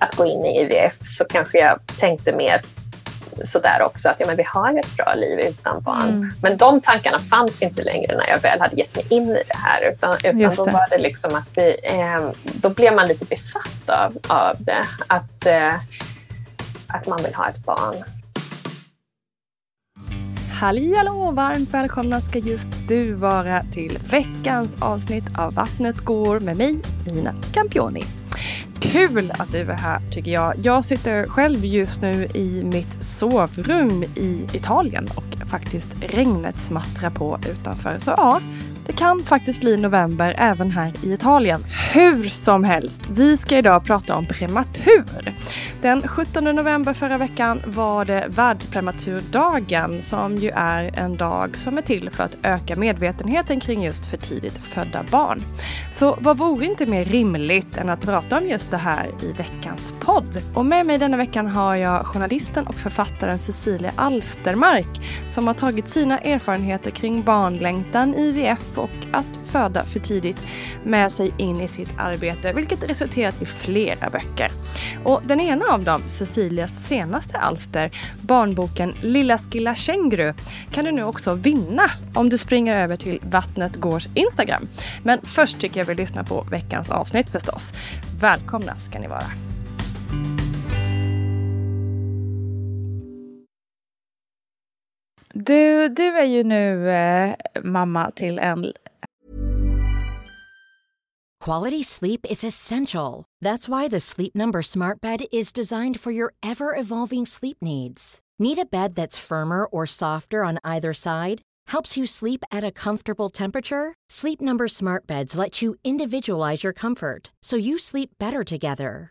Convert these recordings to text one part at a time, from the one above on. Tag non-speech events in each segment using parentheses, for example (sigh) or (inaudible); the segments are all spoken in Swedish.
att gå in i IVF så kanske jag tänkte mer sådär också att ja, men vi har ett bra liv utan barn. Mm. Men de tankarna fanns inte längre när jag väl hade gett mig in i det här. Utan, utan då var det liksom att vi, eh, då blev man lite besatt av, av det. Att, eh, att man vill ha ett barn. Halli hallå! Varmt välkomna ska just du vara till veckans avsnitt av Vattnet går med mig, Nina Campioni. Kul att du är här tycker jag. Jag sitter själv just nu i mitt sovrum i Italien och faktiskt regnet smattrar på utanför. Så ja, det kan faktiskt bli november även här i Italien. Hur som helst, vi ska idag prata om prematur. Den 17 november förra veckan var det världsprematurdagen som ju är en dag som är till för att öka medvetenheten kring just för tidigt födda barn. Så vad vore inte mer rimligt än att prata om just det här i veckans podd? Och med mig denna veckan har jag journalisten och författaren Cecilia Alstermark som har tagit sina erfarenheter kring barnlängtan, IVF och att föda för tidigt med sig in i sitt arbete, vilket resulterat i flera böcker. Och den ena av dem, Cecilias senaste alster, barnboken Lilla Skilla Känguru, kan du nu också vinna om du springer över till Vattnet Gårds Instagram. Men först tycker jag vi lyssnar på veckans avsnitt förstås. Välkomna ska ni vara. Du, du är ju nu eh, mamma till en... Quality sleep is essential. That's why the Sleep Number smart bed is designed for your ever-evolving sleep needs. Need a bed that's firmer or softer on either side? Helps you sleep at a comfortable temperature? Sleep Number smart beds let you individualize your comfort so you sleep better together.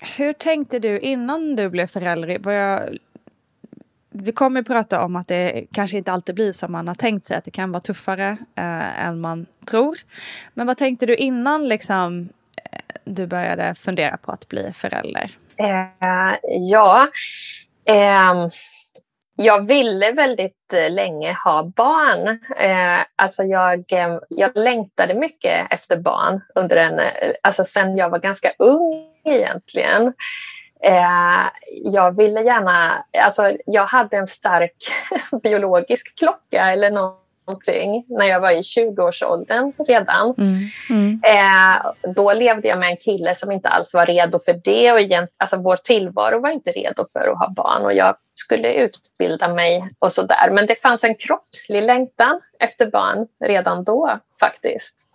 Hur tänkte du innan du blev förälder? Jag, vi kommer att prata om att det kanske inte alltid blir som man har tänkt sig, att det kan vara tuffare eh, än man tror. Men vad tänkte du innan liksom, eh, du började fundera på att bli förälder? Eh, ja, eh, jag ville väldigt eh, länge ha barn. Eh, alltså jag, eh, jag längtade mycket efter barn under en, eh, alltså sen jag var ganska ung egentligen. Eh, jag ville gärna, alltså jag hade en stark (laughs) biologisk klocka eller någon någonting när jag var i 20-årsåldern redan. Mm. Mm. Eh, då levde jag med en kille som inte alls var redo för det. Och egent, alltså vår tillvaro var inte redo för att ha barn och jag skulle utbilda mig och så där. Men det fanns en kroppslig längtan efter barn redan då faktiskt.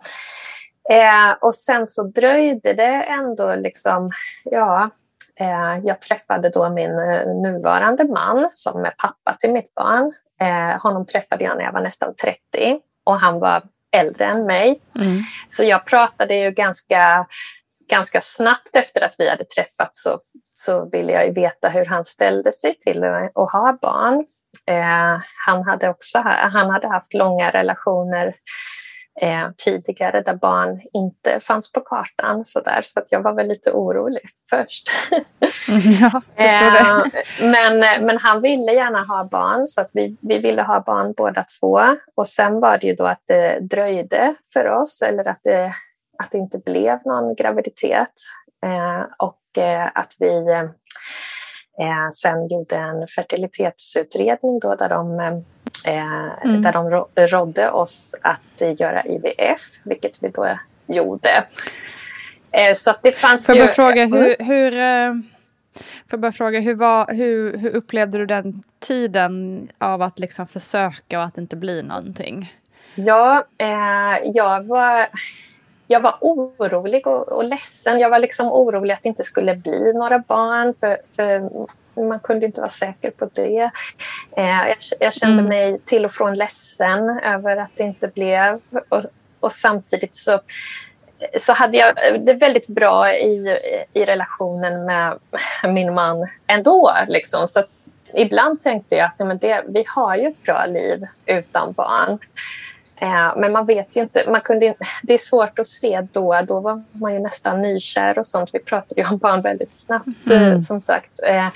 Eh, och sen så dröjde det ändå liksom, ja, Eh, jag träffade då min eh, nuvarande man som är pappa till mitt barn. Eh, honom träffade jag när jag var nästan 30 och han var äldre än mig. Mm. Så jag pratade ju ganska, ganska snabbt efter att vi hade träffats så, så ville jag veta hur han ställde sig till att ha barn. han, hade också, han hade haft långa relationer eh, tidigare där barn inte fanns på kartan. Så, där, så att jag var väl lite orolig först. (laughs) ja, förstår det. Eh, men, men han ville gärna ha barn så att vi, vi ville ha barn båda två. Och sen var det ju då att det dröjde för oss eller att det, att det inte blev någon graviditet. Eh, och eh, att vi eh, sen gjorde en fertilitetsutredning då där de eh, mm. där de rådde oss att göra IVF, vilket vi då gjorde. Eh, så att det fanns Får jag bara fråga hur, hur eh, bara fråga, hur, var, hur, hur upplevde du den tiden av att liksom försöka och att det inte blir någonting? Ja, eh, jag var jag var orolig och, och ledsen. Jag var liksom orolig att det inte skulle bli några barn. För, för man kunde inte vara säker på det. Eh, jag, jag, kände mm. mig till och från ledsen över att det inte blev. Och, och samtidigt så, så hade jag det väldigt bra i, i relationen med (laughs) min man ändå. Liksom. Så ibland tänkte jag att men det, vi har ju ett bra liv utan barn. Eh, men man vet ju inte, man kunde, det är svårt att se då. Då var man ju nästan nykär och sånt. Vi pratade ju om barn väldigt snabbt mm. som sagt. Eh,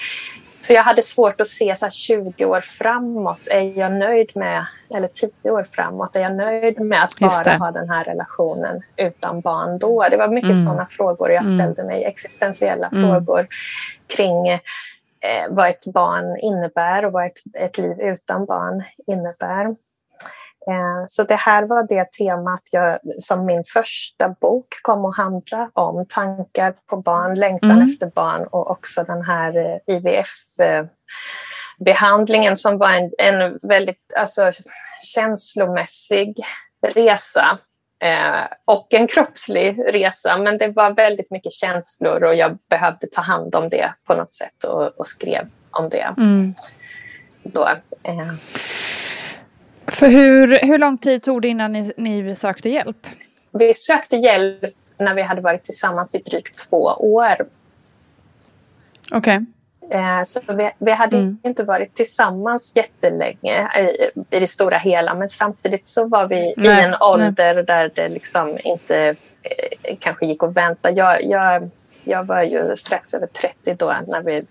så jag hade svårt att se så här 20 år framåt. Är jag nöjd med, eller 10 år framåt, är jag nöjd med att bara ha den här relationen utan barn då? Det var mycket mm. sådana frågor jag mm. ställde mig, existentiella mm. frågor kring eh, vad ett barn innebär och vad ett, ett liv utan barn innebär. Eh, så det här var det temat jag, som min första bok kom att handla om. Tankar på barn, längtan mm. efter barn och också den här eh, IVF-behandlingen som var en, en väldigt alltså, känslomässig resa. Eh, och en kroppslig resa, men det var väldigt mycket känslor och jag behövde ta hand om det på något sätt och, och skrev om det. Mm. Då, eh. För hur, hur lång tid tog det innan ni, ni sökte hjälp? Vi sökte hjälp när vi hade varit tillsammans i drygt två år. Okej. Okay. Eh, så vi, vi hade mm. inte varit tillsammans jättelänge i, i det stora hela men samtidigt så var vi nej, i en ålder nej. där det liksom inte eh, kanske gick att vänta. Jag, jag, jag var ju strax över 30 då när vi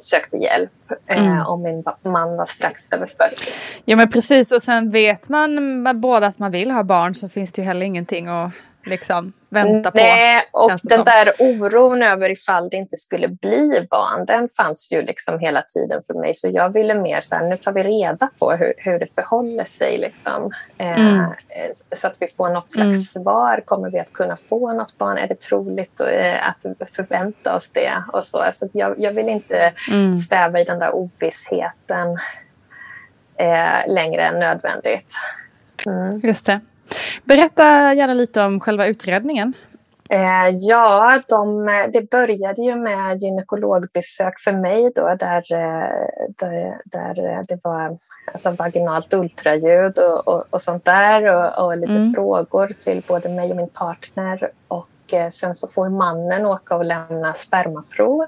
sökte hjälp eh, mm. och min man var strax över 40. Ja men precis och sen vet man båda att man vill ha barn så finns det ju heller ingenting att liksom vänta på. Nej, och den som. där oron över ifall det inte skulle bli barn, den fanns ju liksom hela tiden för mig. Så jag ville mer så här, nu tar vi reda på hur, hur det förhåller sig. Liksom. Eh, mm. Eh, så att vi får något slags mm. svar. Kommer vi att kunna få något barn? Är det troligt eh, att förvänta oss det? Och så. så jag, jag vill inte mm. sväva i den där ovissheten eh, längre än nödvändigt. Mm. Just det. Berätta gärna lite om själva utredningen. Eh, ja, de, det började ju med gynekologbesök för mig då, där, eh, där, där det var alltså vaginalt ultraljud och, och, och sånt där och, och lite mm. frågor till både mig och min partner. Och eh, sen så får mannen åka och lämna spermaprov.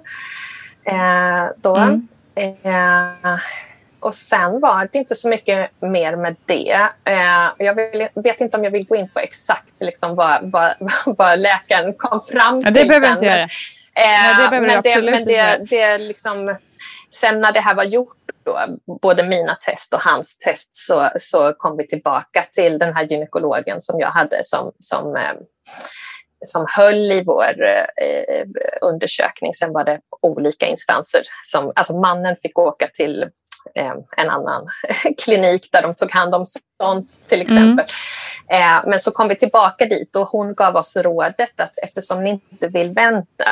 Eh, då. Mm. Och sen var det inte så mycket mer med det. Eh, jag vill, vet inte om jag vill gå in på exakt liksom, vad, vad, (laughs) vad läkaren kom fram till. Ja, det behöver du inte göra. Eh, det behöver men det, men det, det liksom, sen när det här var gjort, då, både mina test och hans test, så, så kom vi tillbaka till den här gynekologen som jag hade som, som eh, som höll i vår eh, undersökning. Sen var det olika instanser. Som, alltså mannen fick åka till en annan (laughs) klinik där de tog hand om sånt till exempel. Mm. Eh, men så kom vi tillbaka dit och hon gav oss rådet att eftersom ni inte vill vänta,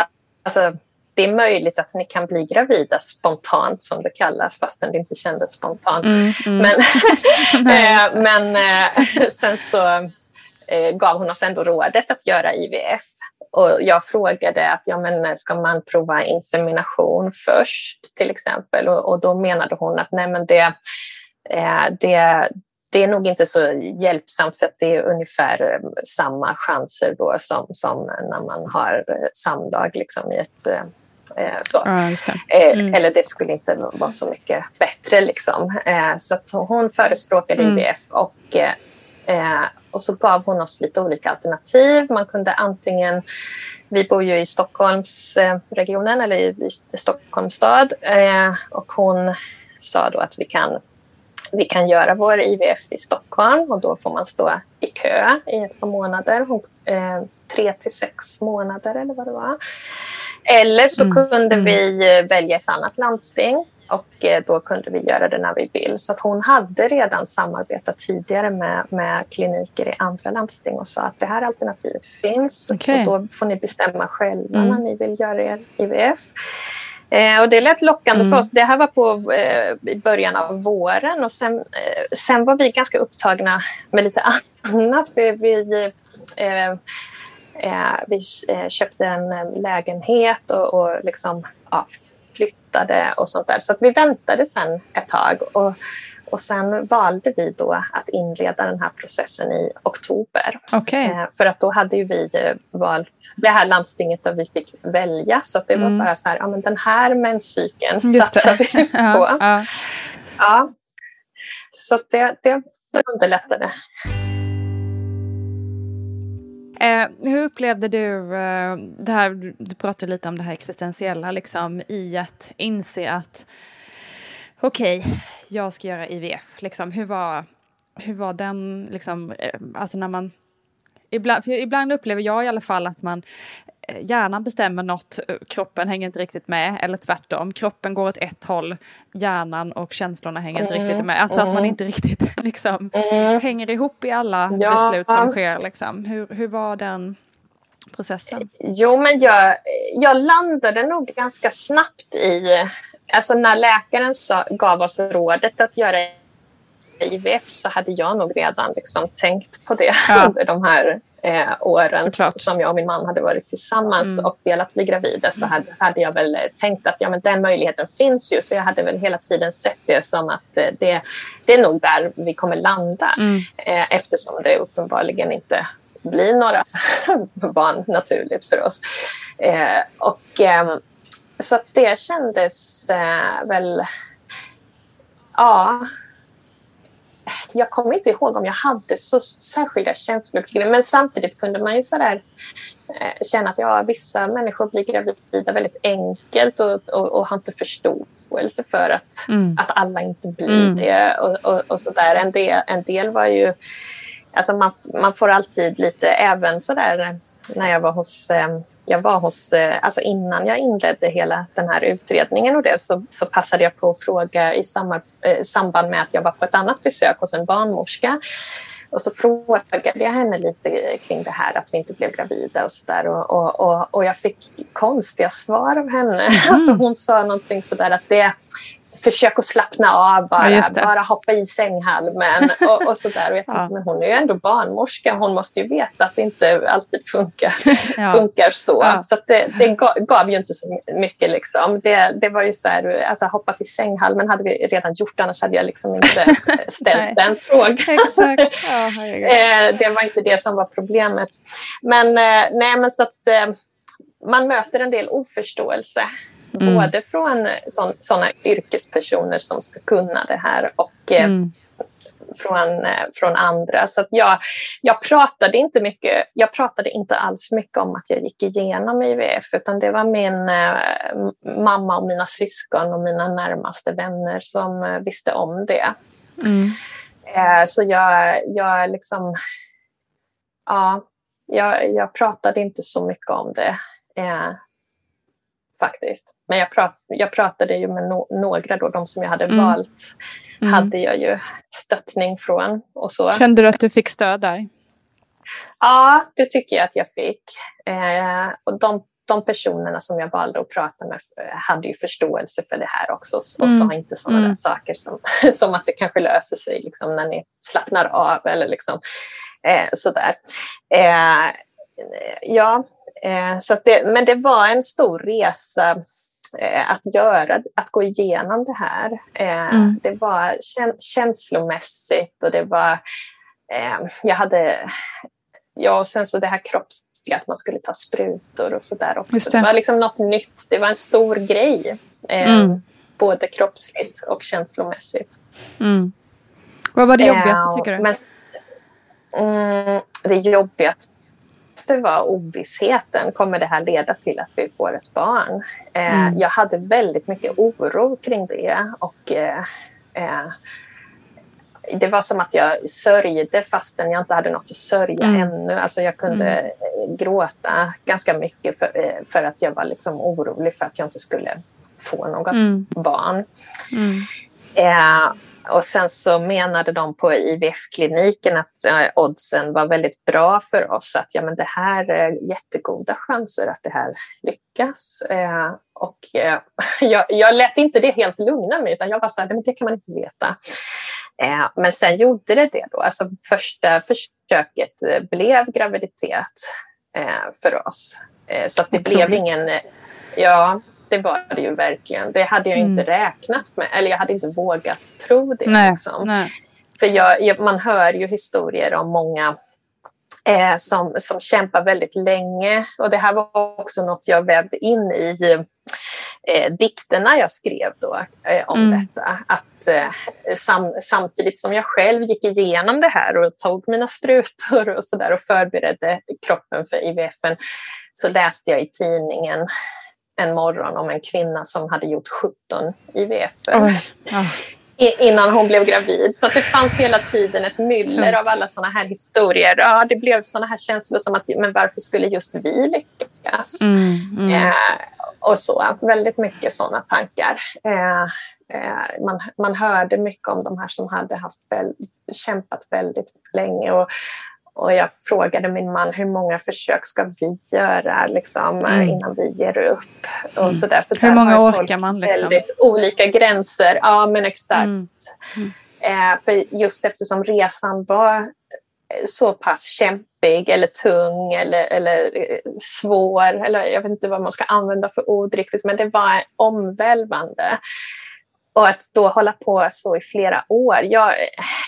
alltså det är möjligt att ni kan bli gravida spontant som det kallas fastän det inte kändes spontant. Mm, mm. Men, (laughs) (laughs) eh, men eh, sen så eh, gav hon oss ändå rådet att göra IVF. Och jag frågade att ja, men ska man prova insemination först till exempel och, och då menade hon att nej men det, eh, det, det är nog inte så hjälpsamt för att det är ungefär eh, samma chanser då som, som när man har eh, samlag liksom i ett så. Mm. Eller det skulle inte vara så mycket bättre. Liksom. Så hon förespråkade mm. IVF och, och så gav hon oss lite olika alternativ. Man kunde antingen, vi bor ju i Stockholmsregionen eller i, Stockholms stad och hon sa då att vi kan vi kan göra vår IVF i Stockholm och då får man stå i kö i ett par månader. Eh, tre till sex månader eller vad det var. Eller så mm. kunde mm. vi välja ett annat landsting och eh, då kunde vi göra det när vi vill. Så att hon hade redan samarbetat tidigare med, med kliniker i andra landsting och sa att det här alternativet finns okay. och då får ni bestämma själva mm. när ni vill göra er IVF. Eh, och det lät lockande mm. för oss. Det här var på, eh, i början av våren och sen, eh, sen var vi ganska upptagna med lite (laughs) annat. Vi, vi, eh, eh, vi köpte en lägenhet och, och liksom, ja, flyttade och sånt där. Så vi väntade sen ett tag. Och, och sen valde vi då att inleda den här processen i oktober. Okay. Eh, för att då hade ju vi valt det här landstinget där vi fick välja. Så det mm. var bara så här, ja men den här menscykeln satsar vi (laughs) på. ja, ja. ja. Så det, det underlättade. Eh, hur upplevde du eh, det här, du pratade lite om det här existentiella liksom i att inse att okej, okay, jag ska göra IVF. Liksom, hur, var, hur var den, liksom, eh, alltså när man... Ibland, ibland upplever jag i alla fall att man eh, hjärnan bestämmer något, eh, kroppen hänger inte riktigt med, eller tvärtom. Kroppen går åt ett håll, hjärnan och känslorna hänger inte riktigt med. Alltså mm. att man mm. inte riktigt (laughs) liksom, mm. hänger ihop i alla ja. beslut som sker. Liksom. Hur, hur var den processen? Jo, men jag, jag landade nog ganska snabbt i alltså när läkaren sa, gav oss rådet att göra IVF så hade jag nog redan liksom tänkt på det ja. (laughs) under de här eh, åren Såklart. som jag och min man hade varit tillsammans mm. och velat bli gravida så hade, hade jag väl tänkt att ja, men den möjligheten finns ju. Så jag hade väl hela tiden sett det som att eh, det, det är nog där vi kommer landa mm. eh, eftersom det uppenbarligen inte blir några (laughs) barn naturligt för oss. Eh, och ehm, så det kändes eh, väl... Ja. Jag kommer inte ihåg om jag hade så särskilda känslor men samtidigt kunde man ju sådär eh, känna att ja, vissa människor blir gravida väldigt enkelt och, och, och har inte förståelse för att, mm. att alla inte blir mm. det. Och, och, och sådär. En, del, en del var ju Alltså man, man får alltid lite, även sådär när jag var hos, eh, jag var hos, eh, alltså innan jag inledde hela den här utredningen och det så, så passade jag på att fråga i samma, eh, samband med att jag var på ett annat besök hos en barnmorska. Och så frågade jag henne lite kring det här att vi inte blev gravida och sådär. Och, och, och, och, jag fick konstiga svar av henne. Mm. (laughs) Alltså hon sa någonting sådär att det, försök att slappna av bara, ja, bara hoppa i sänghalmen och, och sådär. Och jag tänkte, (laughs) ja. men hon är ju ändå barnmorska, hon måste ju veta att det inte alltid funkar, (laughs) ja. funkar så. Så det, det gav ju inte så mycket. Liksom. Det, det var ju så här, alltså hoppa till sänghalmen hade vi redan gjort, annars hade jag liksom inte (laughs) ställt den frågan. Eh, det var inte det som var problemet. Men, eh, nej, men så att eh, man möter en del oförståelse Mm. Både från sådana yrkespersoner som ska kunna det här och eh, mm. från, eh, från andra. Så jag, jag pratade inte mycket, jag pratade inte alls mycket om att jag gick igenom IVF utan det var min eh, mamma och mina syskon och mina närmaste vänner som eh, visste om det. Mm. Eh, så jag, jag liksom, ja, jag, jag pratade inte så mycket om det. Faktiskt. Men jag, prat, jag pratade ju med no, några då, de som jag hade Mm. valt Mm. hade jag ju stöttning från och så. Kände du att du fick stöd där? Ja, det tycker jag att jag fick. Eh, och de, de personerna som jag valde att prata med eh, hade ju förståelse för det här också och Mm. sa inte sådana Mm. saker som, (laughs) som att det kanske löser sig liksom, när ni slappnar av eller liksom, eh, sådär. Eh, ja, så att det, men det var en stor resa eh, att göra, att gå igenom det här. Eh, Mm. Det var kä- känslomässigt och det var eh, jag hade, ja och sen så det här kroppsliga, att man skulle ta sprutor och sådär också. Just det. det. var liksom något nytt, det var en stor grej. Eh, Mm. Både kroppsligt och känslomässigt. Mm. Vad var det jobbigaste Eh, tycker du? Men, mm, det jobbigaste var ovissheten. Kommer det här leda till att vi får ett barn? Eh, Mm. Jag hade väldigt mycket oro kring det. Och, eh, eh, det var som att jag sörjde fastän jag inte hade något att sörja Mm. ännu. Alltså jag kunde eh, gråta ganska mycket för, eh, för att jag var liksom orolig för att jag inte skulle få något Mm. barn. Mm. Eh, och sen så menade de på IVF-kliniken att eh, oddsen var väldigt bra för oss. Att ja, men det här är jättegoda chanser att det här lyckas. Eh, och eh, (laughs) jag, jag lät inte det helt lugna mig utan jag var så här, "Nej, men det kan man inte veta. Men sen gjorde det det då. Alltså första försöket blev graviditet för oss. Så att det blev Otroligt. ingen... eh, Ja, det var det ju verkligen. Det hade jag inte räknat med. Eller jag hade inte vågat tro det. Nej. Liksom. Nej. För jag, jag, man hör ju historier om många eh, som, som kämpar väldigt länge. Och det här var också något jag vävde in i eh, dikterna jag skrev då eh, om Mm. detta. Att eh, sam, samtidigt som jag själv gick igenom det här och tog mina sprutor och, så där och förberedde kroppen för IVFen så läste jag i tidningen en morgon om en kvinna som hade gjort 17 IVF Oj. Ja. innan hon blev gravid. Så det fanns hela tiden ett myller av alla såna här historier. Ja, det blev såna här känslor som att men varför skulle just vi lyckas? Mm. Mm. Eh, och så, väldigt mycket såna tankar. Eh, eh, man, man hörde mycket om de här som hade haft väl, kämpat väldigt länge. Och, och jag frågade min man hur många försök ska vi göra liksom, Mm. innan vi ger upp. Och Mm. så där, för Hur många orkar man, liksom? Väldigt olika gränser. Ja, men exakt. Mm. Eh, för just eftersom resan var så pass kämpig eller tung eller, eller eh, svår, eller jag vet inte vad man ska använda för ord riktigt, men det var omvälvande. Och att då hålla på så i flera år, jag,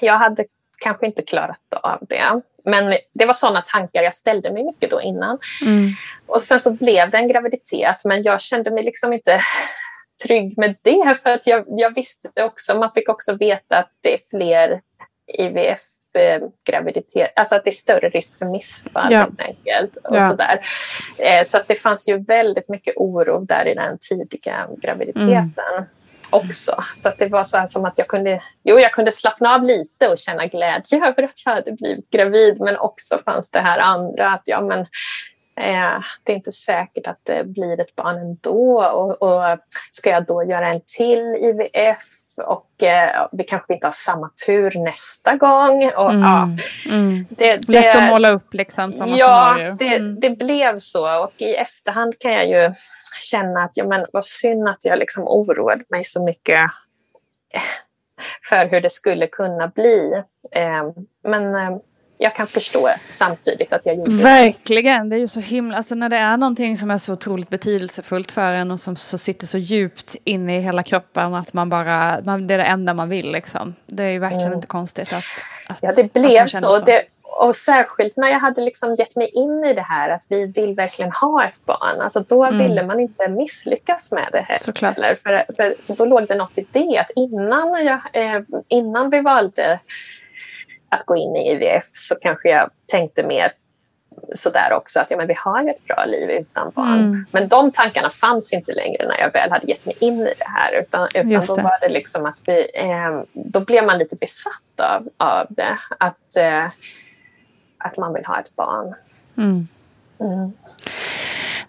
jag hade kanske inte klarat av det. Men det var sådana tankar jag ställde mig mycket då innan. Mm. Och sen så blev det en graviditet, men jag kände mig liksom inte trygg med det. För att jag, jag visste också, man fick också veta att det är fler IVF-graviditet, alltså att det är större risk för missfall Ja. helt enkelt. Och Ja. sådär. Eh, så att det fanns ju väldigt mycket oro där i den tidiga graviditeten. Mm. Också. Så att det var så här som att jag kunde, jo, jag kunde slappna av lite och känna glädje (laughs) över att jag hade blivit gravid. Men också fanns det här andra att ja, men, eh, det är inte säkert att det blir ett barn ändå. Och, och ska jag då göra en till IVF? Och eh, vi kanske inte har samma tur nästa gång. Och, ja, Mm. Mm. det, Lätt det- att måla upp liksom sådana ja, scenarier. det, Mm. det blev så. Och i efterhand kan jag ju känna att ja, men vad synd att jag liksom oroade mig så mycket för hur det skulle kunna bli. Eh, Men eh, jag kan förstå samtidigt att jag gjorde det. Verkligen, det är ju så himla, alltså när det är någonting som är så otroligt betydelsefullt för en och som så sitter så djupt inne i hela kroppen att man bara, man, det är det enda man vill liksom. Det är ju verkligen Mm. inte konstigt att, att Ja, det blev känner så. Det, och särskilt när jag hade liksom gett mig in i det här att vi vill verkligen ha ett barn. Alltså då Mm. ville man inte misslyckas med det här. Såklart. Eller för, för, för då låg det något i det. Att innan, jag, eh, innan vi valde att gå in i IVF så kanske jag tänkte mer sådär också att ja, men vi har ju ett bra liv utan barn. Mm. Men de tankarna fanns inte längre när jag väl hade gett mig in i det här. Utan, utan Just då det. var det liksom att vi, eh, då blev man lite besatt av, av det. Att, eh, att man vill ha ett barn. Mm. Mm.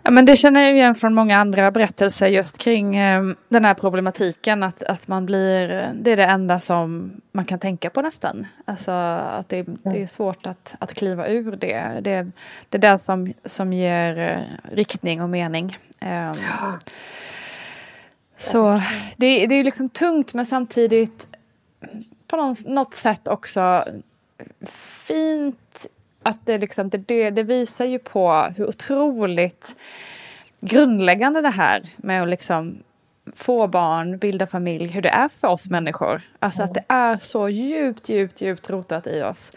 Ja, men det känner jag igen från många andra berättelser just kring eh, den här problematiken att, att man blir, det är det enda som man kan tänka på nästan. Alltså att det, det är svårt att, att kliva ur det. Det, det är det som, som ger eh, riktning och mening. Eh. Så det, det är liksom tungt men samtidigt på något sätt också fint att det, liksom, det, det visar ju på hur otroligt grundläggande det här med att liksom få barn, bilda familj, hur det är för oss människor. Alltså mm. att det är så djupt, djupt, djupt rotat i oss.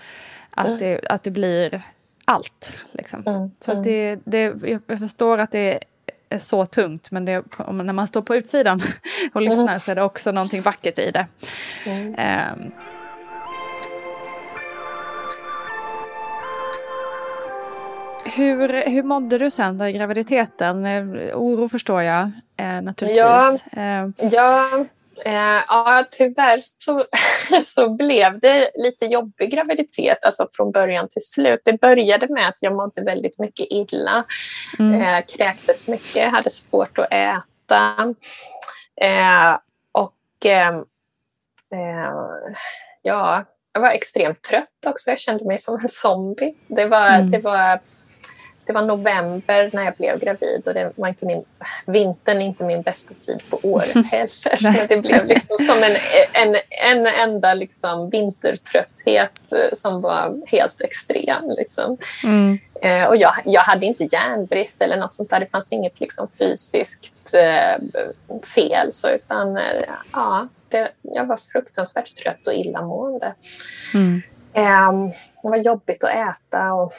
Att, mm. det, att det blir allt. Liksom. Mm. Så att det, det, jag förstår att det är så tungt men det, när man står på utsidan (laughs) och lyssnar så är det också någonting vackert i det. Um, Hur, hur mådde du sen då i graviditeten? Eh, oro förstår jag eh, naturligtvis. Ja, eh. ja, eh, ja tyvärr så, (laughs) så blev det lite jobbig graviditet, alltså från början till slut. Det började med att jag mådde väldigt mycket illa, mm. eh, kräktes mycket, hade svårt att äta. Eh, och ja, jag var extremt trött också. Jag kände mig som en zombie. Det var, mm. det var det var november när jag blev gravid och det var inte min, vintern är inte min bästa tid på året (laughs) heller. Men det blev liksom som en, en, en enda liksom vintertrötthet eh, som var helt extrem. Liksom. Mm. Eh, och jag, jag hade inte järnbrist eller något sånt där. Det fanns inget liksom fysiskt eh, fel. Så, utan eh, ja, det, jag var fruktansvärt trött och illamående. Mm. Eh, det var jobbigt att äta. och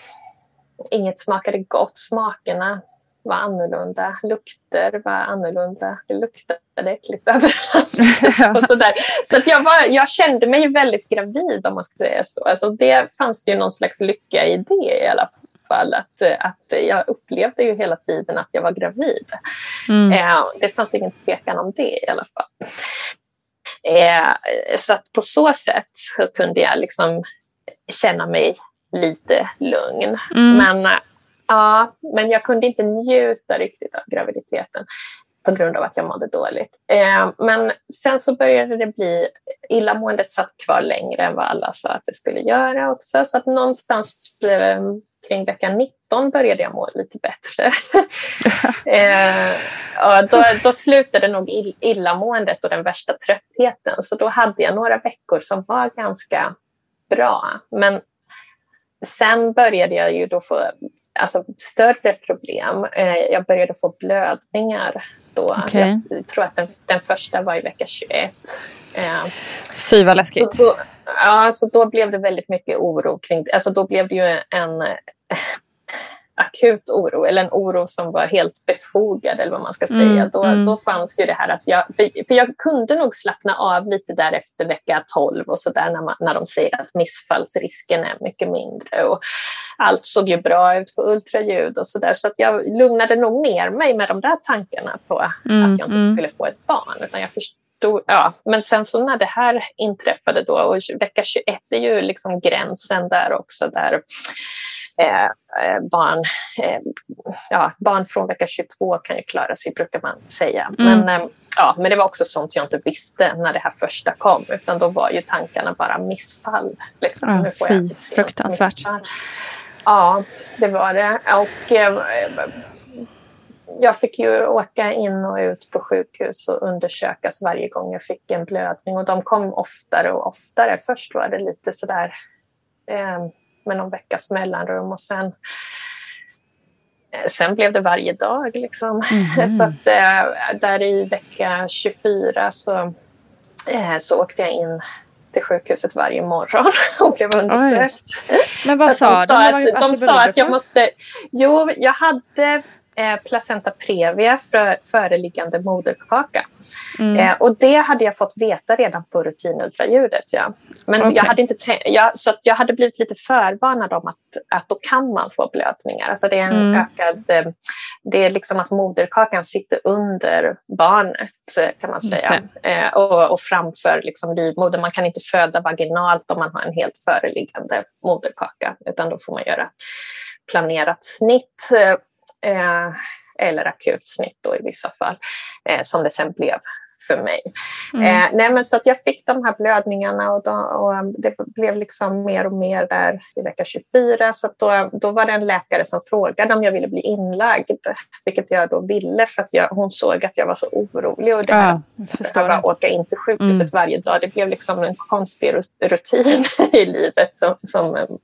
Inget smakade gott. Smakerna var annorlunda. Lukter var annorlunda. Det luktade äckligt (laughs) överallt. och sådär. Så att jag, var, jag kände mig väldigt gravid om man ska säga så. Alltså det fanns ju någon slags lycka i det i alla fall. Att, att jag upplevde ju hela tiden att jag var gravid. Mm. Eh, det fanns ingen tvekan om det i alla fall. Eh, så att på så sätt så kunde jag liksom känna mig lite lugn. Mm. Men, ja, men jag kunde inte njuta riktigt av graviditeten på grund av att jag mådde dåligt. Eh, men sen så började det bli, illamåendet satt kvar längre än vad alla sa att det skulle göra också. Så att någonstans eh, kring vecka 19 började jag må lite bättre. (laughs) eh, och då, då slutade nog illamåendet och den värsta tröttheten. Så då hade jag några veckor som var ganska bra. Men sen började jag ju då få alltså, större problem. Eh, jag började få blödningar då. Okay. Jag tror att den, den första var i vecka 21. Eh, Fy vad läskigt. Så då, ja, så då blev det väldigt mycket oro kring det. Alltså då blev det ju en akut oro eller en oro som var helt befogad eller vad man ska säga. Mm, då, mm. då fanns ju det här att jag, för, för jag kunde nog slappna av lite där efter vecka 12 och så där när, när de säger att missfallsrisken är mycket mindre och allt såg ju bra ut på ultraljud och så där så att jag lugnade nog ner mig med de där tankarna på mm, att jag inte mm. skulle få ett barn utan jag förstod ja, men sen så när det här inträffade då och vecka 21 är ju liksom gränsen där också där barn, eh, ja, barn från vecka 22 kan ju klara sig, brukar man säga. Mm. Men, eh, ja, men det var också sånt jag inte visste när det här första kom, utan då var ju tankarna bara missfall. Liksom. Ja, får fy, fruktansvärt. Missfall. Ja, det var det. Och, eh, jag fick ju åka in och ut på sjukhus och undersökas varje gång jag fick en blödning och de kom oftare och oftare. Först var det lite sådär eh, med någon veckas mellanrum och sen eh, Sen blev det varje dag. Liksom. Mm. (laughs) så att, eh, där i vecka 24 så, eh, så åkte jag in till sjukhuset varje morgon (laughs) och blev undersökt. Oj. Men vad sa de? Sa att, att, de sa att jag måste... Jo, jag hade placenta previa för föreliggande moderkaka. Mm. Eh, och det hade jag fått veta redan på rutinultraljudet. Ja. Men okay. jag hade inte jag, så jag hade blivit lite förvarnad om att, att då kan man få blödningar. Alltså det är en mm. ökad... Eh, det är liksom att moderkakan sitter under barnet kan man säga. Eh, och, och framför liksom livmodern. Man kan inte föda vaginalt om man har en helt föreliggande moderkaka utan då får man göra planerat snitt Eh, eller akut snitt då i vissa fall, eh, som det sen blev för mig. Mm. Eh, nej, men så att jag fick de här blödningarna och, då, och det blev liksom mer och mer där i vecka 24. Så då, då var det en läkare som frågade om jag ville bli inlagd, vilket jag då ville för att jag, hon såg att jag var så orolig och det här, ja, att åka in till sjukhuset mm. varje dag, det blev liksom en konstig rutin (laughs) i livet som, som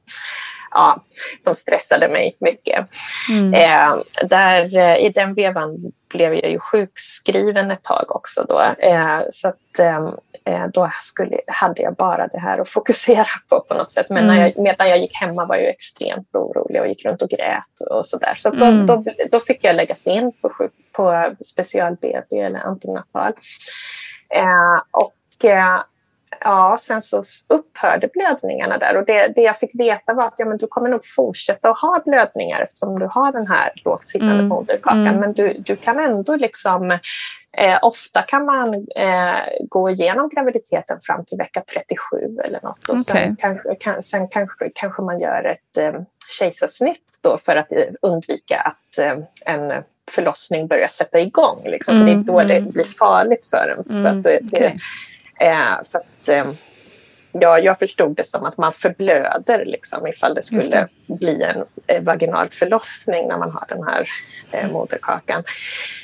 ja, som stressade mig mycket. Mm. Eh, där, eh, I den vevan blev jag ju sjukskriven ett tag också. Då, eh, så att, eh, eh då skulle, hade jag bara det här att fokusera (laughs) på på något sätt. Men mm. när jag, medan jag gick hemma var jag extremt orolig och gick runt och grät och sådär. Så, så mm. då, då, då, fick jag läggas in på, på special-BB eller antinatal. Eh, och ja, sen så upphörde blödningarna där och det, det jag fick veta var att ja, men du kommer nog fortsätta att ha blödningar eftersom du har den här lågt sittande mm. moderkakan. Mm. Men du, du kan ändå liksom eh, ofta kan man eh, gå igenom graviditeten fram till vecka 37 eller något och okay. sen, kanske, kan, sen kanske, kanske man gör ett eh, kejsarsnitt då för att eh, undvika att eh, en förlossning börjar sätta igång. Liksom. Mm. Det är då det mm. blir farligt för en. För mm. att det, okay. Eh, för att, eh, ja, jag förstod det som att man förblöder liksom, ifall det skulle det. bli en eh, vaginal förlossning när man har den här eh, moderkakan.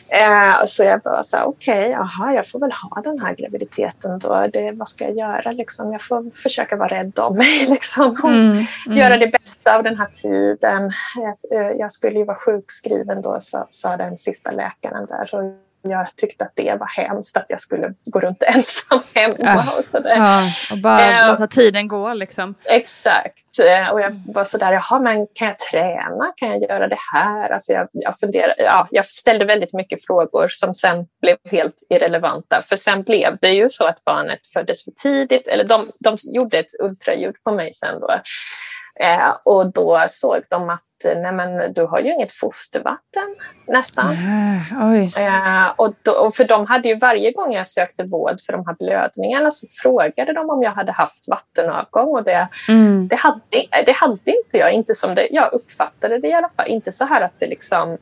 Eh, så jag bara så okej, okay, jag får väl ha den här graviditeten då. Det, vad ska jag göra liksom? Jag får försöka vara rädd om mig (laughs) liksom. Mm, mm. Göra det bästa av den här tiden. Jag, eh, jag skulle ju vara sjukskriven då, sa, sa den sista läkaren där. Så jag tyckte att det var hemskt att jag skulle gå runt (laughs) ensam hemma ja. och sådär. Ja, och bara uh, låta tiden gå liksom. Exakt. Uh, och jag var sådär, jaha men kan jag träna? Kan jag göra det här? Alltså jag, jag, funderade, ja, jag ställde väldigt mycket frågor som sen blev helt irrelevanta. För sen blev det ju så att barnet föddes för tidigt, eller de, de gjorde ett ultraljud på mig sen då. Eh, och då såg de att nej men, du har ju inget fostervatten nästan. Äh, och, då, och, för de hade ju varje gång jag sökte vård för de här blödningarna så frågade de om jag hade haft vattenavgång och det, mm. det, hade, det hade inte jag. Inte som det, jag uppfattade det i alla fall. Inte så här att det liksom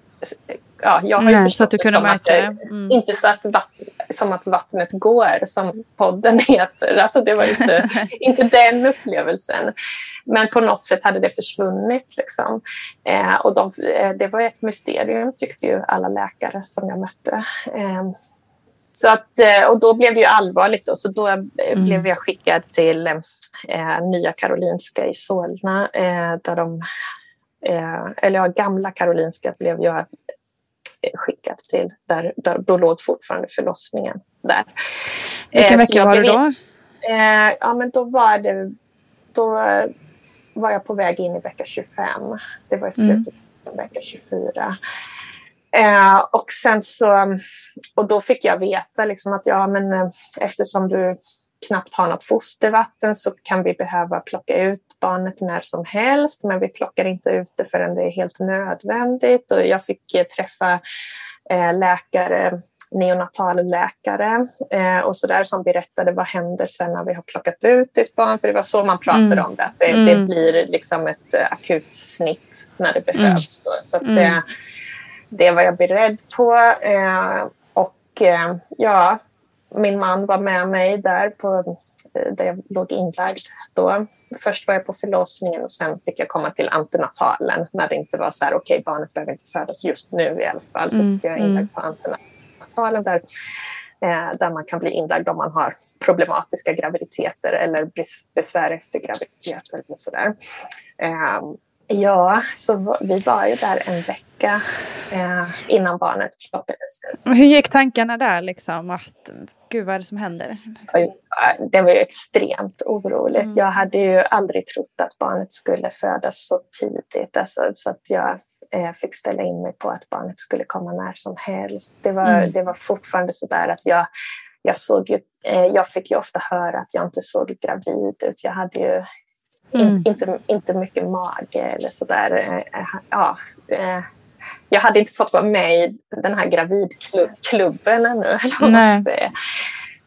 ja, jag har Nej, så att du kunde märka det. Mm. Inte så att vatten, som att vattnet går, som podden (laughs) heter. Alltså det var inte, (laughs) inte den upplevelsen. Men på något sätt hade det försvunnit. Liksom. Eh, och de, eh, det var ett mysterium, tyckte ju alla läkare som jag mötte. Eh, så att, eh, och då blev det ju allvarligt. Då, så då eh, mm. blev jag skickad till eh, Nya Karolinska i Solna där de eh, eller ja, gamla Karolinska blev jag skickad till. Där, där, då låg fortfarande förlossningen där. Vilken eh, vecka var du då? Eh, ja, men då var det... Då var jag på väg in i vecka 25. Det var i mm. slutet mm. av vecka 24. Eh, och sen så... Och då fick jag veta liksom att ja, men eh, eftersom du knappt har något fostervatten så kan vi behöva plocka ut barnet när som helst men vi plockar inte ut det förrän det är helt nödvändigt. Och jag fick eh, träffa eh, läkare neonatalläkare eh, och så där som berättade vad händer sen när vi har plockat ut ett barn. För det var så man pratade mm. om det, att det, mm. det, blir liksom ett uh, akut snitt när det behövs. Mm. Så det, mm. det var jag beredd på. Eh, och eh, ja, min man var med mig där på, eh, där jag låg inlagd då. Först var jag på förlossningen och sen fick jag komma till antenatalen när det inte var så här, okej, okay, barnet behöver inte födas just nu i alla fall. Så mm. fick jag inlagd mm. på antenatalen där, eh, där man kan bli inlagd om man har problematiska graviditeter eller besvär efter graviditeter. Eller sådär. Eh, Ja, så vi var ju där en vecka eh, innan barnet plockades Hur gick tankarna där liksom? Att, gud vad är det som händer? Det var ju extremt oroligt. Mm. Jag hade ju aldrig trott att barnet skulle födas så tidigt. Alltså, så att jag eh, fick ställa in mig på att barnet skulle komma när som helst. Det var, mm. det var fortfarande så där att jag, jag såg ju, eh, jag fick ju ofta höra att jag inte såg gravid ut. Jag hade ju Mm. inte, inte mycket mage eller sådär. Eh, ja, jag hade inte fått vara med i den här gravidklubben ännu. Eller vad man ska säga.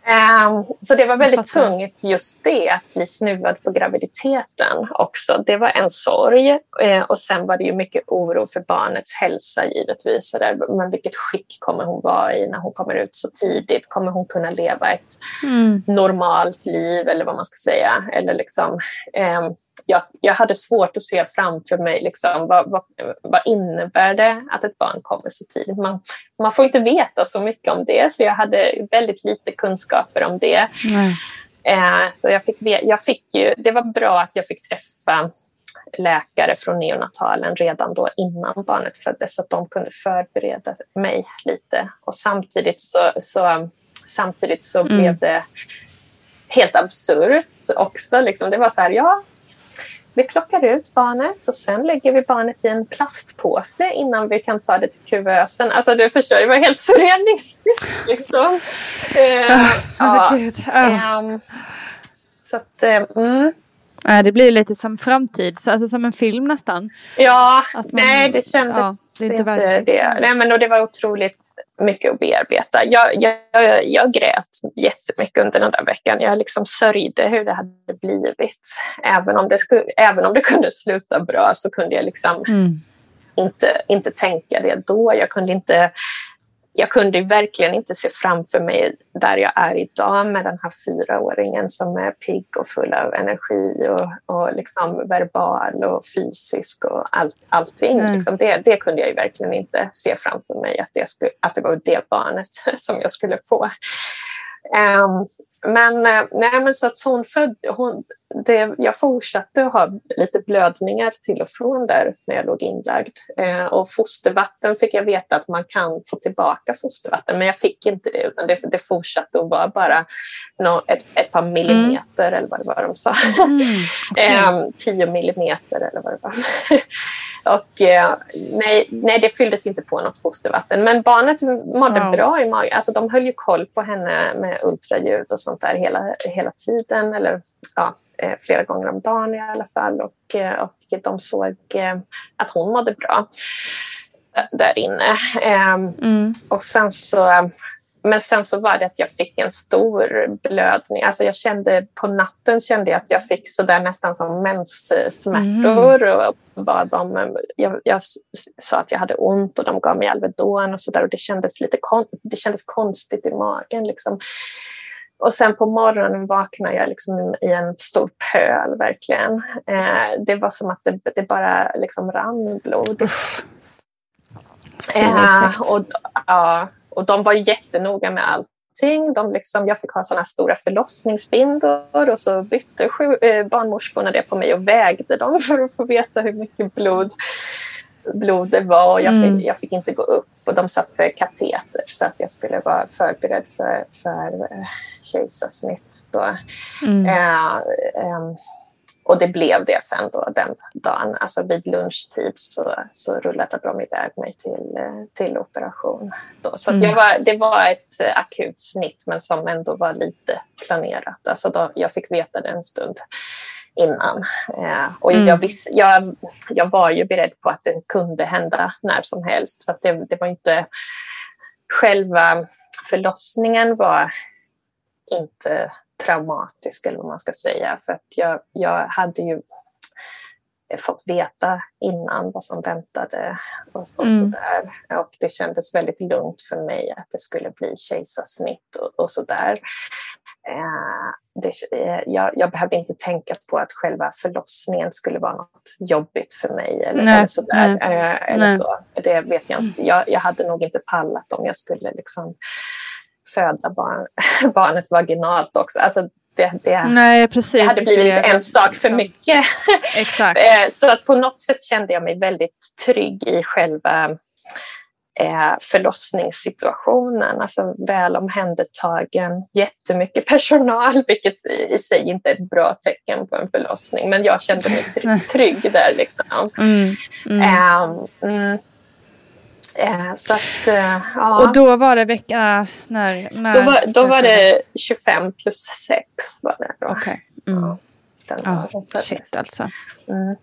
Um, så det var väldigt tungt just det, att bli snuvad på graviditeten också. Det var en sorg uh, och sen var det ju mycket oro för barnets hälsa givetvis. Men vilket skick kommer hon vara i när hon kommer ut så tidigt? Kommer hon kunna leva ett mm. normalt liv eller vad man ska säga? Eller liksom, um, jag, jag hade svårt att se framför mig liksom, vad, vad, vad innebär det att ett barn kommer så tidigt? Man, man får inte veta så mycket om det, så jag hade väldigt lite kunskaper om det. Eh, så jag fick, jag fick ju, det var bra att jag fick träffa läkare från neonatalen redan då innan barnet föddes så att de kunde förbereda mig lite. Och samtidigt så, så, samtidigt så mm. blev det helt absurt också. Liksom. Det var så här, ja, vi plockar ut barnet och sen lägger vi barnet i en plastpåse innan vi kan ta det till kuvösen. Alltså du förstår, det var helt surrealistiskt. Liksom. Uh, ja, uh. Um, så att, um, det blir lite som framtid, alltså som en film nästan. Ja, man, nej det kändes ja, det inte, inte det. Nej, men och det var otroligt mycket att bearbeta. Jag, jag, jag grät jättemycket under den där veckan. Jag liksom sörjde hur det hade blivit. Även om det, skulle, även om det kunde sluta bra så kunde jag liksom mm. inte, inte tänka det då. Jag kunde inte jag kunde verkligen inte se framför mig där jag är idag med den här fyraåringen som är pigg och full av energi och, och liksom verbal och fysisk och allt, allting. Mm. Liksom det, det kunde jag verkligen inte se framför mig, att det, skulle, att det var det barnet (laughs) som jag skulle få. Um, men, uh, nej, men så att hon föd, hon, det, jag fortsatte att ha lite blödningar till och från där när jag låg inlagd. Uh, och fostervatten fick jag veta att man kan få tillbaka fostervatten, men jag fick inte det utan det, det fortsatte att vara bara no, ett, ett par millimeter mm. eller vad det var de sa. Mm, okay. um, tio millimeter eller vad det var. (laughs) Och eh, nej, nej, det fylldes inte på något fostervatten. Men barnet mådde wow. bra i magen. Alltså, de höll ju koll på henne med ultraljud och sånt där hela, hela tiden. Eller ja, eh, flera gånger om dagen i alla fall. Och, eh, och de såg att hon mådde bra där inne. Ehm, mm. Och sen så men sen så var det att jag fick en stor blödning. Alltså jag kände, på natten kände jag att jag fick så där nästan som menssmärtor. Mm. Och bad dem, jag, jag, sa att jag hade ont och de gav mig Alvedon och så där. Och det kändes, lite kon, det kändes konstigt i magen. Liksom. Och sen på morgonen vaknade jag liksom i en stor pöl, verkligen. Eh, det var som att det, det bara liksom rann blod. Eh, och, ja, och de var jättenoga med allting. De liksom, jag fick ha såna stora förlossningsbindor och så bytte sju, eh, barnmorskorna det på mig och vägde dem (laughs) för att få veta hur mycket blod, blod det var. Och jag, mm. fick, jag fick inte gå upp och de satte kateter så att jag skulle vara förberedd för, för eh, kejsarsnitt. Då. Mm. Eh, eh, och det blev det sen då den dagen. Alltså vid lunchtid så, så rullade de iväg mig till, till operation. Då. Så mm. jag var, det var ett akut snitt men som ändå var lite planerat. Alltså då, jag fick veta det en stund innan. Eh, och mm. jag, viss, jag, jag var ju beredd på att det kunde hända när som helst. Så det, det var inte... Själva förlossningen var inte traumatisk eller vad man ska säga. För att jag, jag hade ju fått veta innan vad som väntade och, och mm. sådär. Och det kändes väldigt lugnt för mig att det skulle bli kejsarsnitt och, och sådär. Eh, det, eh, jag, jag, behövde inte tänka på att själva förlossningen skulle vara något jobbigt för mig. Eller, eller sådär. Eh, eller så. Det vet jag inte. Jag, jag hade nog inte pallat om jag skulle liksom föda barn, (laughs) barnet vaginalt också. Alltså det, det, Nej, precis, det hade blivit det, en sak för mycket. (laughs) Exakt. Eh, så att på något sätt kände jag mig väldigt trygg i själva eh, förlossningssituationen. Alltså väl omhändertagen, jättemycket (laughs) personal, vilket i sig inte är ett bra tecken på en förlossning. Men jag kände mig trygg, trygg där. Liksom. Mm, mm. Um, Eh, så att, eh, ja. Och då var det vecka när? när då var, då var det 25 plus 6. Okej. Okay. Mm. Ja, oh, shit alltså. Mm.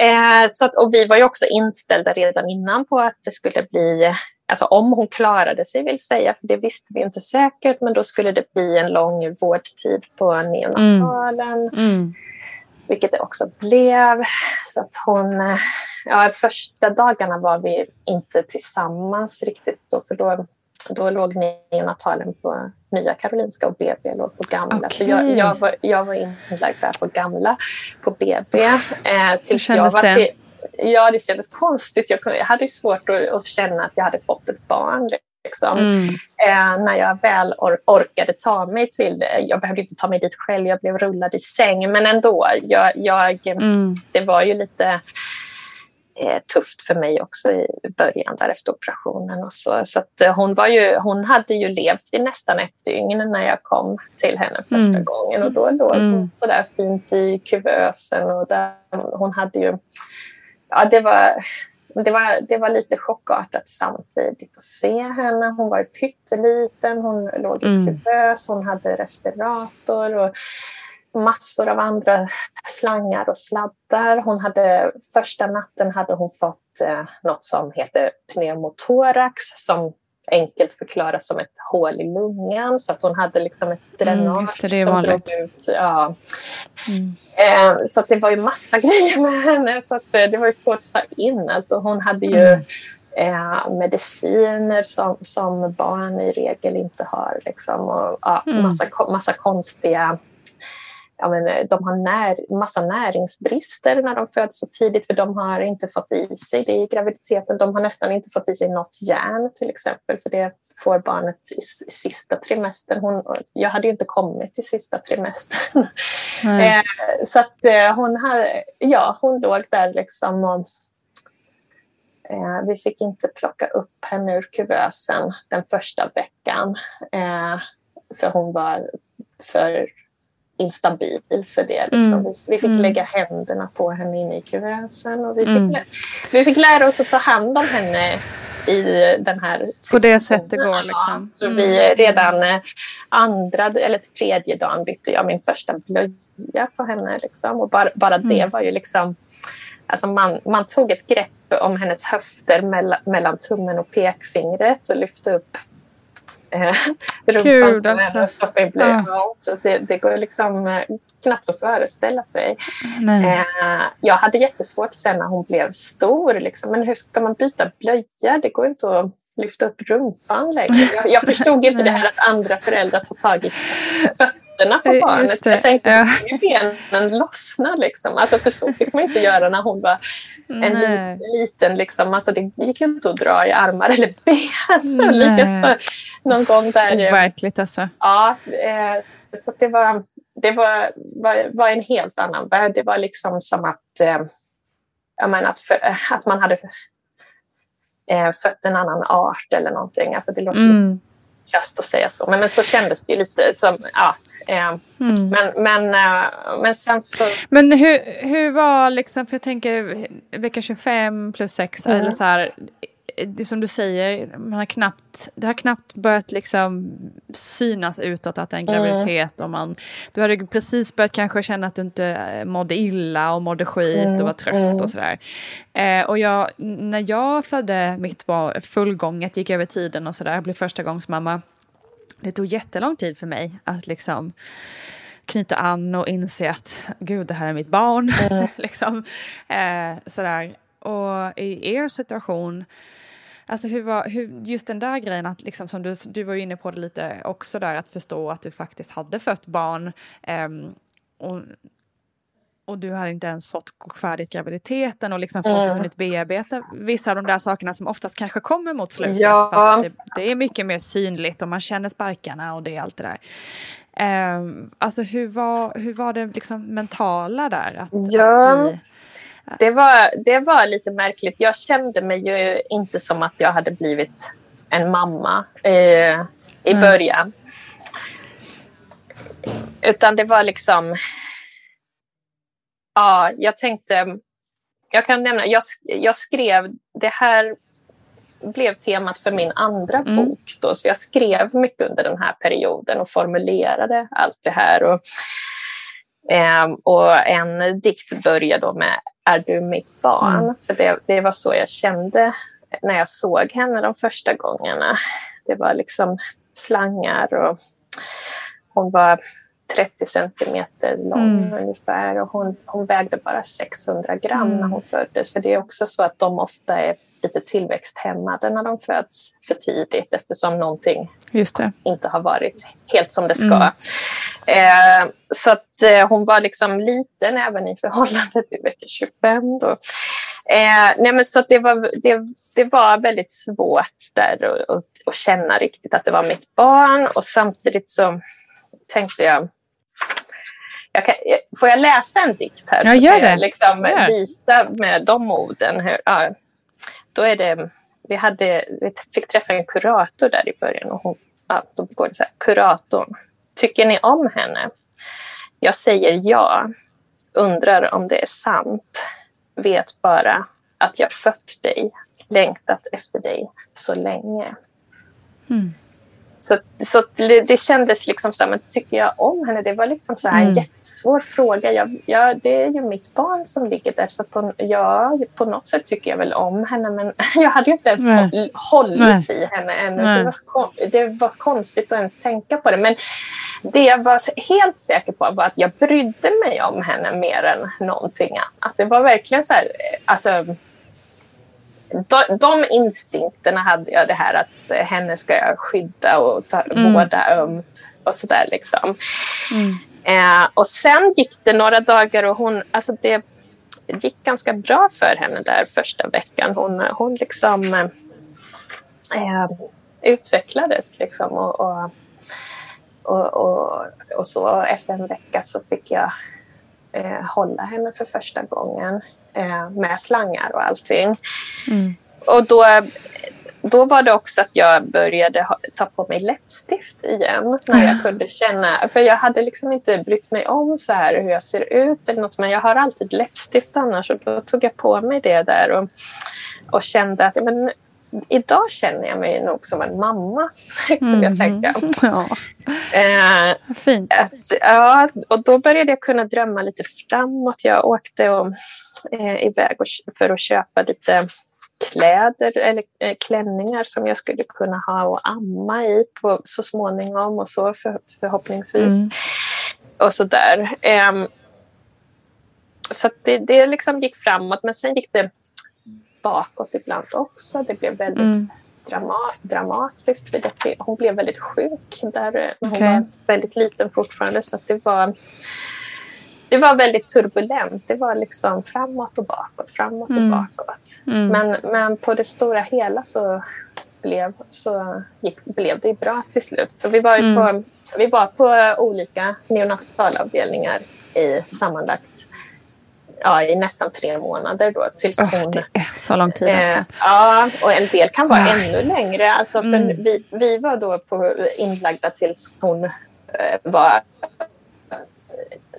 Eh, så att, och vi var ju också inställda redan innan på att det skulle bli alltså om hon klarade sig vill säga, för det visste vi inte säkert, men då skulle det bli en lång vårdtid på neonatalen. Mm. Vilket det också blev. Så att hon, eh, ja, första dagarna var vi inte tillsammans riktigt då, för då, då låg neonatalen på Nya Karolinska och BB låg på gamla. Okay. Så jag, jag, var, jag var inlagd där på gamla, på BB. Eh, tills Hur kändes jag var det? ja, det kändes konstigt. Jag, jag hade svårt att, att, känna att jag hade fått ett barn. Liksom. Mm. Eh, när jag väl or orkade ta mig till det. Jag behövde inte ta mig dit själv, jag blev rullad i säng. Men ändå, jag, jag mm. det var ju lite eh, tufft för mig också i början där efter operationen. Och så så att, eh, hon, var ju, hon hade ju levt i nästan ett dygn när jag kom till henne första mm. gången. Och då låg hon mm. sådär fint i kuvösen. Och där, hon hade ju ja, det, var, det, var, det var lite chockartat samtidigt att se henne. Hon var pytteliten, hon låg i mm. kuvös, hon hade respirator och massor av andra slangar och sladdar. Hon hade, första natten hade hon fått eh, något som heter pneumotorax som enkelt förklaras som ett hål i lungan så att hon hade liksom ett mm, dränage mm, det, det som vanligt. drog ut. Ja. Mm. Eh, så att det var ju massa (laughs) grejer med henne så att, eh, det var ju svårt att ta in allt och hon hade ju mm. eh, mediciner som, som barn i regel inte har liksom, och ja, mm. massa, massa konstiga ja, men, eh, de har när, massa näringsbrister när de föds så tidigt för de har inte fått i sig det i graviditeten. De har nästan inte fått i sig något järn till exempel för det får barnet i, sista trimestern. Hon, jag hade ju inte kommit i sista trimestern. Mm. (laughs) så att eh, hon, har, ja, hon låg där liksom och vi fick inte plocka upp henne ur kuvösen den första veckan för hon var för instabil för det. Liksom. Mm. Vi, fick mm. lägga händerna på henne inne i kuvösen och vi fick, mm. vi fick lära oss att ta hand om henne i den här På det sättet det går liksom. Så vi mm. redan eh, andra eller tredje dagen bytte jag min första blöja på henne. Liksom. Och bara, bara det mm. var ju liksom Alltså man, man tog ett grepp om hennes höfter mellan, mellan tummen och pekfingret och lyfte upp eh, (laughs) Kul alltså. Ja. Så det, det går liksom eh, knappt att föreställa sig. Eh, jag hade jättesvårt sen när hon blev stor. Liksom. Men hur ska man byta blöja? Det går inte att lyfta upp rumpan längre. Jag, jag (laughs) förstod inte det här att andra föräldrar tar tag i fötterna fötterna på barnet. Jag tänkte ja. benen lossna. Liksom. Alltså, för så fick man inte göra när hon var en liten, liten liksom. alltså, det gick ju inte att dra i armar eller (laughs) ben. Likaså någon gång där. Verkligt alltså. Ja, eh, så det var, det var, var, var en helt annan värld. Det var liksom som att, eh, att, för, att man hade eh, fött en annan art eller någonting. Alltså det låter mm krasst att säga så, men, men så kändes det lite som, ja. Mm. men, men, eh, men sen så... Men hur, hur var liksom, för jag tänker vecka 25 plus 6, mm. eller så här, det som du säger, man har knappt, det har knappt börjat liksom synas utåt att det är en mm. graviditet. Mm. Och man, du hade precis börjat kanske känna att du inte mådde illa och mådde skit mm. och var trött mm. och sådär. Eh, och jag, när jag födde mitt barn fullgånget, gick över tiden och sådär, blev första gångs mamma. Det tog jättelång tid för mig att liksom knyta an och inse att gud, det här är mitt barn. Mm. (laughs) liksom, eh, sådär. Och i er situation Alltså hur var, hur, just den där grejen att liksom som du, du var inne på det lite också där att förstå att du faktiskt hade fött barn um, och, och du hade inte ens fått gå färdigt graviditeten och liksom fått mm. hunnit bearbeta vissa av de där sakerna som oftast kanske kommer mot slutet. Ja. För det, det, är mycket mer synligt och man känner sparkarna och det är allt det där. Um, alltså hur var, hur var det liksom mentala där? Att, ja. Att bli, det var, det var lite märkligt. Jag kände mig ju inte som att jag hade blivit en mamma eh, i mm. början. Utan det var liksom... Ja, jag tänkte... Jag kan nämna, jag, jag skrev... Det här blev temat för min andra mm. bok. Då, så jag skrev mycket under den här perioden och formulerade allt det här. Och, eh, och en dikt börjar då med är du mitt barn? Mm. För det, det var så jag kände när jag såg henne de första gångerna. Det var liksom slangar och hon var 30 centimeter lång mm. ungefär och hon, hon vägde bara 600 gram mm. när hon föddes. För det är också så att de ofta är lite tillväxthämmade när de föds för tidigt eftersom någonting inte har varit helt som det ska. Mm. Eh, så att eh, hon var liksom liten även i förhållande till vecka 25. Då. Eh, nej men så det, var, det, det var väldigt svårt där att, känna riktigt att det var mitt barn och samtidigt så tänkte jag jag kan, får jag läsa en dikt här? Ja, gör det. Jag liksom gör. visa med de orden. Hur, ja, då är det, vi, hade, vi fick träffa en kurator där i början och hon, ja, då går det så här. Kuratorn. Tycker ni om henne? Jag säger ja. Undrar om det är sant. Vet bara att jag fött dig, längtat efter dig så länge. Mm. Så, så det, det kändes liksom så här, men tycker jag om henne? Det var liksom så här mm. en jättesvår fråga. Jag, jag, det är ju mitt barn som ligger där, så på, ja, på något sätt tycker jag väl om henne. Men (laughs) jag hade ju inte ens Nej. hållit Nej. i henne ännu. Så det var, det var konstigt att ens tänka på det. Men det jag var helt säker på var att jag brydde mig om henne mer än någonting annat. Det var verkligen så här, alltså de, de instinkterna hade jag, det här att eh, henne ska jag skydda och ta, mm. vårda ömt och sådär. Liksom. Mm. Eh, och sen gick det några dagar och hon, alltså det gick ganska bra för henne där första veckan. Hon, hon liksom eh, utvecklades liksom och, och, och, och, och så efter en vecka så fick jag eh, hålla henne för första gången eh, med slangar och allting. Mm. Och då, då var det också att jag började ha, ta på mig läppstift igen när jag kunde känna, för jag hade liksom inte brytt mig om så här hur jag ser ut eller något, men jag har alltid läppstift annars och då tog jag på mig det där och, och kände att men, idag känner jag mig nog som en mamma, (laughs) kunde jag mm. tänka. (laughs) Ja. Eh, Fint. Att, ja, och då började jag kunna drömma lite framåt. Jag åkte och, eh, iväg och, för att köpa lite kläder eller eh, klänningar som jag skulle kunna ha och amma i på, så småningom och så för, förhoppningsvis. Mm. Och så där. Um, så det, det liksom gick framåt men sen gick det bakåt ibland också. Det blev väldigt mm. drama dramatiskt. För det, hon blev väldigt sjuk där eh, hon okay. var väldigt liten fortfarande. Så det var det var väldigt turbulent. Det var liksom framåt och bakåt, framåt mm. och bakåt. Mm. Men, men på det stora hela så blev, så gick, blev det bra till slut. Så vi var, mm. på, vi var på olika neonatalavdelningar i sammanlagt ja, i nästan tre månader. Då, tills oh, hon, det är så lång tid alltså. Eh, ja, och en del kan vara oh. ännu längre. Alltså, mm. vi, vi var då på, inlagda tills hon eh, var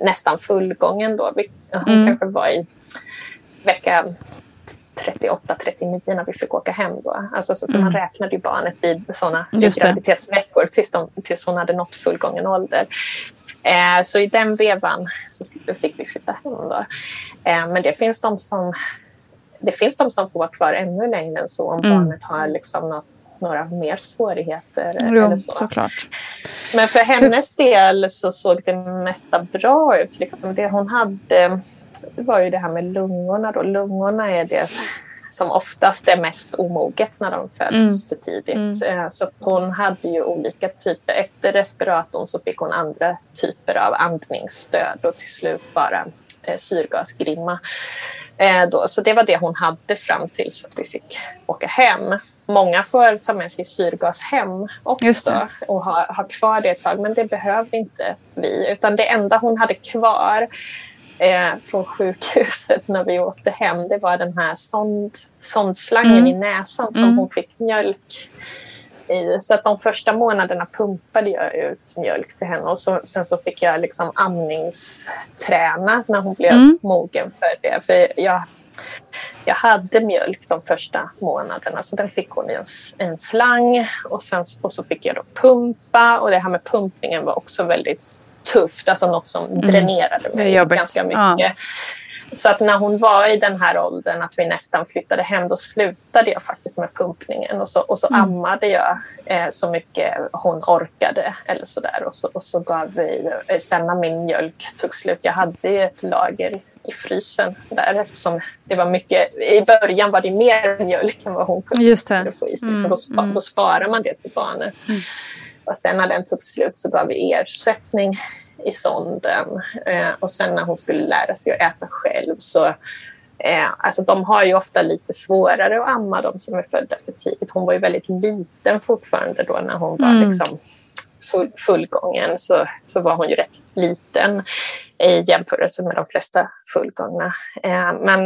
nästan fullgången då. Hon mm. kanske var i vecka 38-39 när vi fick åka hem. Då. Alltså, så, mm. Man räknade ju barnet vid sådana graviditetsveckor tills, de, tills hon hade nått fullgången ålder. Eh, så i den vevan så fick vi flytta hem. Då. Eh, men det finns de som det finns de som får vara kvar ännu längre än så om mm. barnet har liksom något några mer svårigheter. Jo, eller så. såklart. Men för hennes del så såg det mesta bra ut. Liksom det hon hade det var ju det här med lungorna. Då. Lungorna är det som oftast är mest omoget när de föds mm. för tidigt. Mm. Eh, så hon hade ju olika typer. Efter respiratorn så fick hon andra typer av andningsstöd och till slut bara eh, syrgasgrimma. Eh, då. Så det var det hon hade fram tills att vi fick åka hem. Många får ta med sig syrgas hem också och ha, ha kvar det ett tag, men det behövde inte vi. Utan det enda hon hade kvar eh, från sjukhuset när vi åkte hem, det var den här sond, sondslangen mm. i näsan som mm. hon fick mjölk i. Så att de första månaderna pumpade jag ut mjölk till henne och så, sen så fick jag liksom amningsträna när hon blev mm. mogen för det. För jag jag hade mjölk de första månaderna så den fick hon i en, en slang och, sen, och så fick jag då pumpa och det här med pumpningen var också väldigt tufft, alltså något som mm. dränerade mig ganska mycket. Ja. Så att när hon var i den här åldern att vi nästan flyttade hem, då slutade jag faktiskt med pumpningen och så, och så mm. ammade jag eh, så mycket hon orkade eller sådär. Och så, och så gav vi, eh, sen när min mjölk tog slut, jag hade ett lager i frysen där eftersom det var mycket, i början var det mer mjölk än vad hon kunde få i sig. Mm, så då, spa, mm. då sparar man det till barnet. Mm. Och sen när den tog slut så gav vi ersättning i sonden. Eh, och sen när hon skulle lära sig att äta själv så eh, alltså de har ju ofta lite svårare att amma, de som är födda för tidigt. Hon var ju väldigt liten fortfarande då när hon var mm. liksom full, fullgången så, så var hon ju rätt liten i jämförelse med de flesta fullgångna. Eh, men,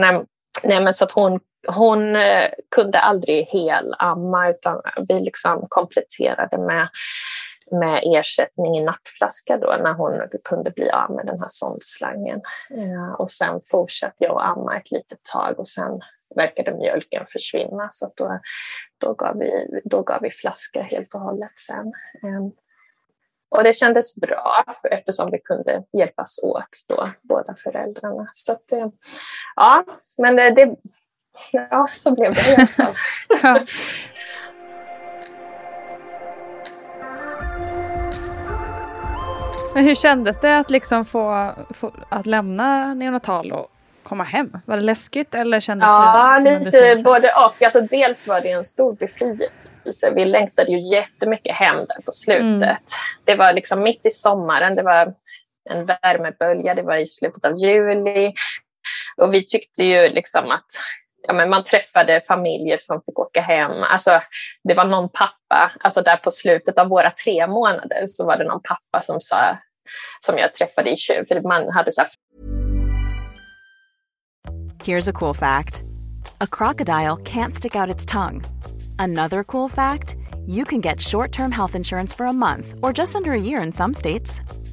nej, men så att hon, hon eh, kunde aldrig helamma utan vi liksom kompletterade med med ersättning i nappflaska då när hon kunde bli av med den här sondslangen. Eh, och sen fortsatte jag att amma ett litet tag och sen verkade mjölken försvinna så då, då, gav vi, då gav vi flaska helt och hållet sen. Eh, och det kändes bra eftersom vi kunde hjälpas åt då, båda föräldrarna. Så att, eh, ja, men det, det, ja, så blev det i alla fall. (laughs) Men hur kändes det att liksom få, få att lämna neonatal och komma hem? Var det läskigt eller kändes ja, det som lite både och. Alltså, dels var det en stor befrielse. Vi längtade ju jättemycket hem där på slutet. Mm. Det var liksom mitt i sommaren, det var en värmebölja, det var i slutet av juli. Och vi tyckte ju liksom att ja, men man träffade familjer som fick åka hem. Alltså, det var någon pappa, alltså där på slutet av våra tre månader så var det någon pappa som sa, som jag träffade i för man hade så här... Here's a cool fact. A crocodile can't stick out its tongue. Another cool fact, you can get short-term health insurance for a month or just under a year in some states.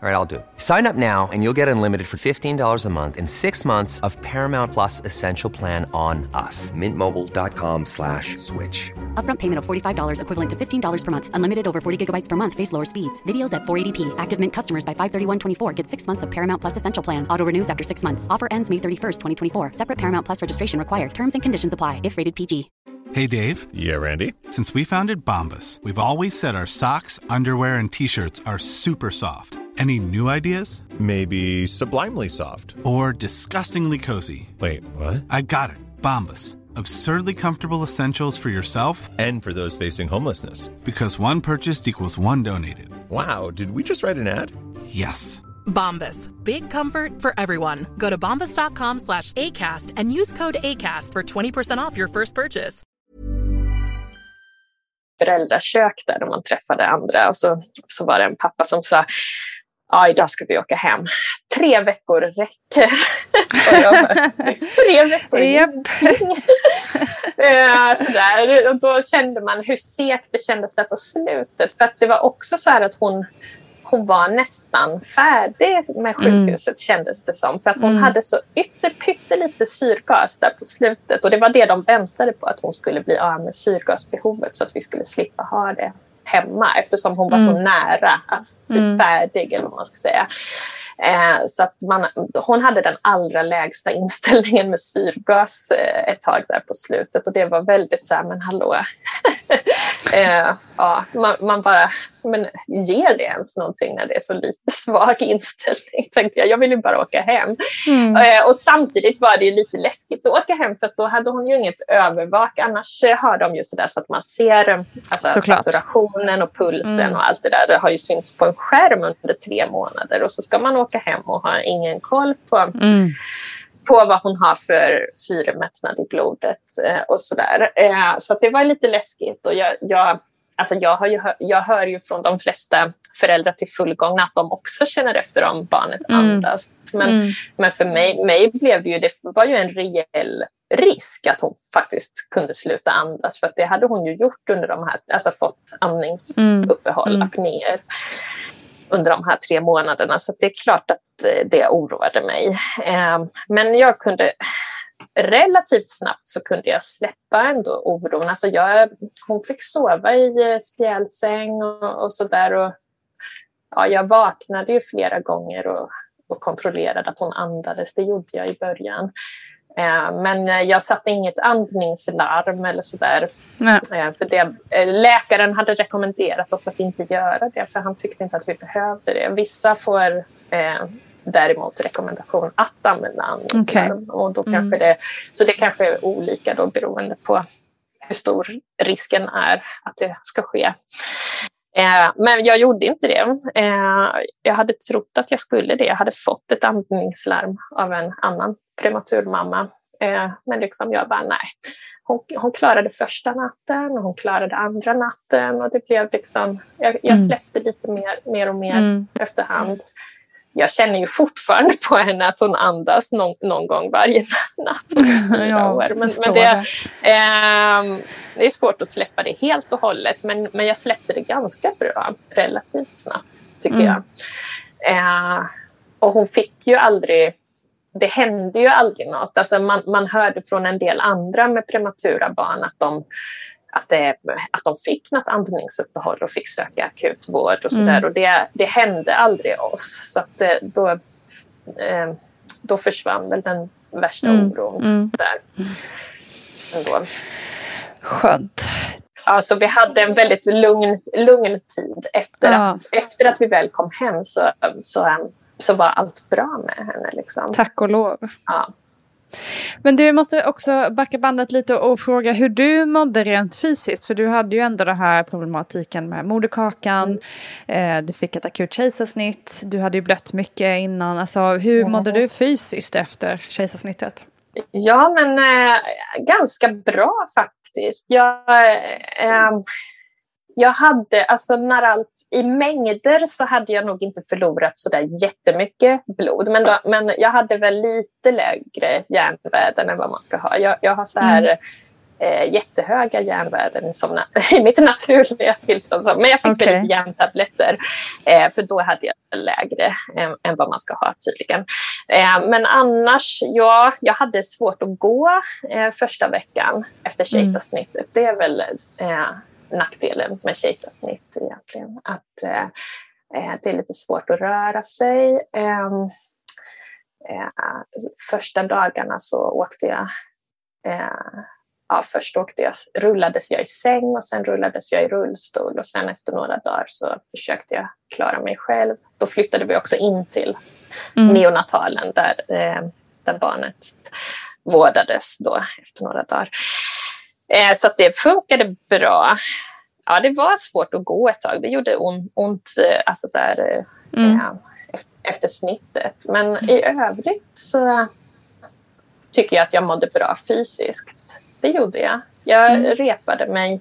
All right, I'll do it. Sign up now and you'll get unlimited for $15 a month in six months of Paramount Plus Essential Plan on us. Mintmobile.com slash switch. Upfront payment of $45 equivalent to $15 per month. Unlimited over 40 gigabytes per month. Face lower speeds. Videos at 480p. Active Mint customers by 531.24 get six months of Paramount Plus Essential Plan. Auto renews after six months. Offer ends May 31st, 2024. Separate Paramount Plus registration required. Terms and conditions apply if rated PG. Hey, Dave. Yeah, Randy. Since we founded Bombus, we've always said our socks, underwear, and T-shirts are super soft. Any new ideas? Maybe sublimely soft. Or disgustingly cozy. Wait, what? I got it. Bombas. Absurdly comfortable essentials for yourself and for those facing homelessness. Because one purchased equals one donated. Wow, did we just write an ad? Yes. Bombas. Big comfort for everyone. Go to bombas.com slash ACAST and use code ACAST for 20% off your first purchase. Föräldrakök där man träffade andra och så, så var det en pappa som sa ja, idag ska vi åka hem. Tre veckor räcker. (laughs) Tre veckor Yep. (laughs) Eh, Sådär. Och då kände man hur segt det kändes där på slutet. För att det var också så här att hon, hon var nästan färdig med sjukhuset kändes det som. För att hon Mm. hade så ytter, pyttelite syrgas där på slutet. Och det var det de väntade på, att hon skulle bli av med syrgasbehovet så att vi skulle slippa ha det hemma eftersom hon var så nära att bli Mm. färdig eller vad man ska säga. Eh, så att man, hon hade den allra lägsta inställningen med syrgas eh, ett tag där på slutet och det var väldigt så här, men hallå. Eh, ja, man, man bara, men ger det ens någonting när det är så lite (laughs) svag inställning? Tänkte jag, jag vill ju bara åka hem. Mm. Eh, och samtidigt var det ju lite läskigt att åka hem för då hade hon ju inget övervak. Annars eh, har de ju sådär så att man ser alltså, Såklart. saturationen och pulsen Mm. och allt det där. Det har ju synts på en skärm under tre månader och så ska man åka hem och ha ingen koll på Mm. På vad hon har för syremättnad i blodet eh, och sådär. Eh, så det var lite läskigt. Och jag, jag, alltså jag, har ju jag hör ju från de flesta föräldrar till fullgångna att de också känner efter om barnet Mm. andas. Men, Mm. men för mig, mig blev det ju, det var ju en rejäl risk att hon faktiskt kunde sluta andas för att det hade hon ju gjort under de här, alltså fått andningsuppehåll, Mm. apnéer under de här tre månaderna. Så det är klart att eh, det oroade mig. Ehm, men jag kunde relativt snabbt så kunde jag släppa ändå oron. Alltså jag, hon fick sova i eh, spjälsäng och, och sådär. Och, ja, jag vaknade ju flera gånger och, och kontrollerade att hon andades. Det gjorde jag i början. Eh, Men eh, jag satte inget andningslarm eller sådär. Eh, För det, läkaren hade rekommenderat oss att inte göra det för han tyckte inte att vi behövde det. Vissa får eh, däremot rekommendation att använda andningslarm. Och då Mm. kanske det, så det kanske är olika då beroende på hur stor risken är att det ska ske. Eh, men jag gjorde inte det. Eh, jag hade trott att jag skulle det. Jag hade fått ett andningslarm av en annan prematurmamma. Eh, men liksom jag bara nej. Hon, hon klarade första natten och hon klarade andra natten och det blev liksom, jag, jag Mm. släppte lite mer, mer och mer Mm. efterhand. Jag känner ju fortfarande på henne att hon andas någon, någon gång varje (laughs) natt. Ja, år. Men, men det. Ehm, det är svårt att släppa det helt och hållet, men, men jag släppte det ganska bra relativt snabbt, tycker Mm. jag. Eh, och hon fick ju aldrig... Det hände ju aldrig något. Alltså man, man hörde från en del andra med prematura barn att de, att det, att de fick något andningsuppehåll och fick söka akutvård och sådär. Mm. Och det, det hände aldrig oss. Så att det, då, eh, då försvann väl den värsta Mm. oron Mm. där. Ändå. Skönt. Ja, så vi hade en väldigt lugn, lugn tid. Efter, Ja. att, efter att vi väl kom hem så, så, så var allt bra med henne. Liksom. Tack och lov. Ja. Men du måste också backa bandet lite och fråga hur du mådde rent fysiskt. För du hade ju ändå den här problematiken med moderkakan. Eh, du fick ett akut kejsarsnitt. Du hade ju blött mycket innan. Alltså, hur mådde du fysiskt efter kejsarsnittet? Ja, men eh, ganska bra faktiskt. Jag, eh, jag hade, alltså när allt i mängder så hade jag nog inte förlorat så där jättemycket blod. Men, då, men jag hade väl lite lägre järnvärden än vad man ska ha. Jag, jag har så här eh, jättehöga järnvärden som (laughs) i mitt naturliga tillstånd. Så- Men jag fick Okej. väl lite järntabletter eh, för då hade jag lägre än, än vad man ska ha tydligen. Eh, men annars, ja, jag hade svårt att gå eh, första veckan efter kejsarsnittet. Det är väl eh, nackdelen med kejsarsnitt egentligen. Att eh, eh, det är lite svårt att röra sig. Ehm, eh, första dagarna så åkte jag eh, ja, först åkte jag, rullades jag i säng och sen rullades jag i rullstol och sen efter några dagar så försökte jag klara mig själv. Då flyttade vi också in till Mm. neonatalen där, eh, där barnet vårdades då efter några dagar. Eh, så att det funkade bra. Ja, det var svårt att gå ett tag. Det gjorde on, ont eh, alltså där, eh, Mm. eh, efter, snittet. Men i övrigt så tycker jag att jag mådde bra fysiskt. Det gjorde jag. Jag Mm. repade mig.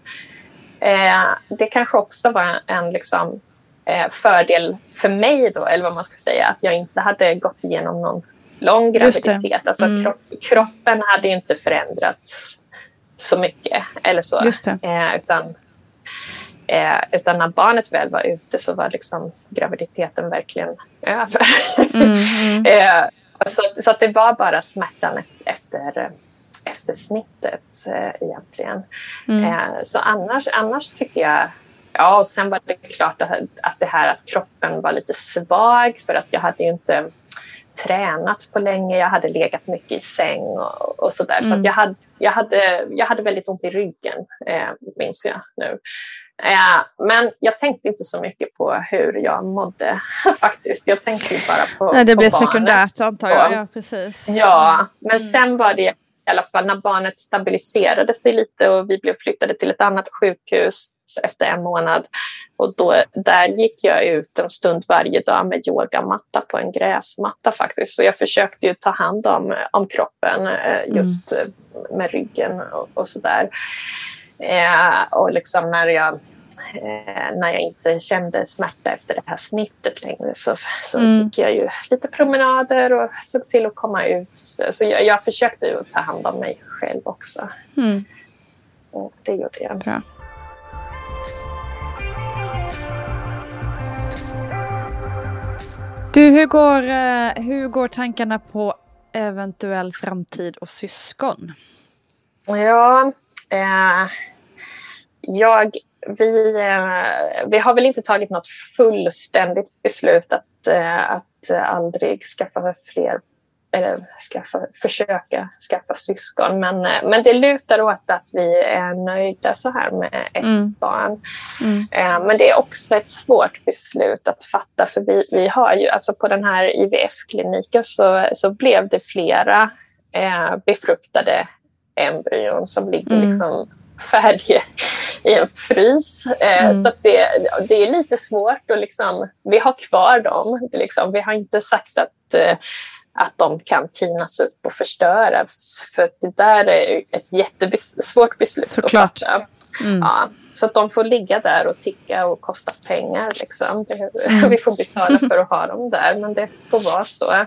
Eh, det kanske också var en liksom, eh, fördel för mig då, eller vad man ska säga, att jag inte hade gått igenom någon lång graviditet. Alltså mm. kropp, kroppen hade inte förändrats så mycket eller så. Eh, utan, eh, utan när barnet väl var ute så var liksom graviditeten verkligen över. Mm, mm. (laughs) eh, så, så att det var bara smärtan efter, efter, efter snittet eh, egentligen. Mm. Eh, så annars, annars tycker jag Ja, och sen var det klart att, att det här att kroppen var lite svag för att jag hade ju inte tränat på länge. Jag hade legat mycket i säng och, och sådär. Mm. Så att jag, hade, jag, hade, jag hade väldigt ont i ryggen, eh, minns jag nu. Eh, men jag tänkte inte så mycket på hur jag mådde (laughs) faktiskt. Jag tänkte bara på Nej, Det på blev sekundärt antar jag. Ja, precis. Ja, men mm. sen var det i alla fall när barnet stabiliserade sig lite och vi blev flyttade till ett annat sjukhus efter en månad. Och då, där gick jag ut en stund varje dag med yogamatta på en gräsmatta faktiskt. Så jag försökte ju ta hand om, om kroppen eh, just mm. med ryggen och, och sådär. Eh, och liksom när jag eh, när jag inte kände smärta efter det här snittet längre så, så mm. gick jag ju lite promenader och såg till att komma ut. Så jag, jag försökte ju ta hand om mig själv också. Mm. Och det gjorde jag. Bra. Du, hur går, eh, hur går tankarna på eventuell framtid och syskon? Ja, eh, jag vi, eh, vi har väl inte tagit något fullständigt beslut att, eh, att aldrig skaffa fler eller skaffa, försöka skaffa syskon. Men, eh, men det lutar åt att vi är nöjda så här med ett mm. barn. Mm. Men det är också ett svårt beslut att fatta för vi, vi har ju, alltså på den här IVF-kliniken så, så blev det flera eh, befruktade embryon som ligger mm. liksom färdiga i en frys. Eh, mm. Så det, det är lite svårt att liksom, vi har kvar dem. Liksom, vi har inte sagt att, eh, att de kan tinas upp och förstöras. För det där är ett jättesvårt beslut Såklart. att fatta. Mm. Ja, så att de får ligga där och ticka och kosta pengar. Liksom. Det, mm. (laughs) Vi får betala för att ha dem där, men det får vara så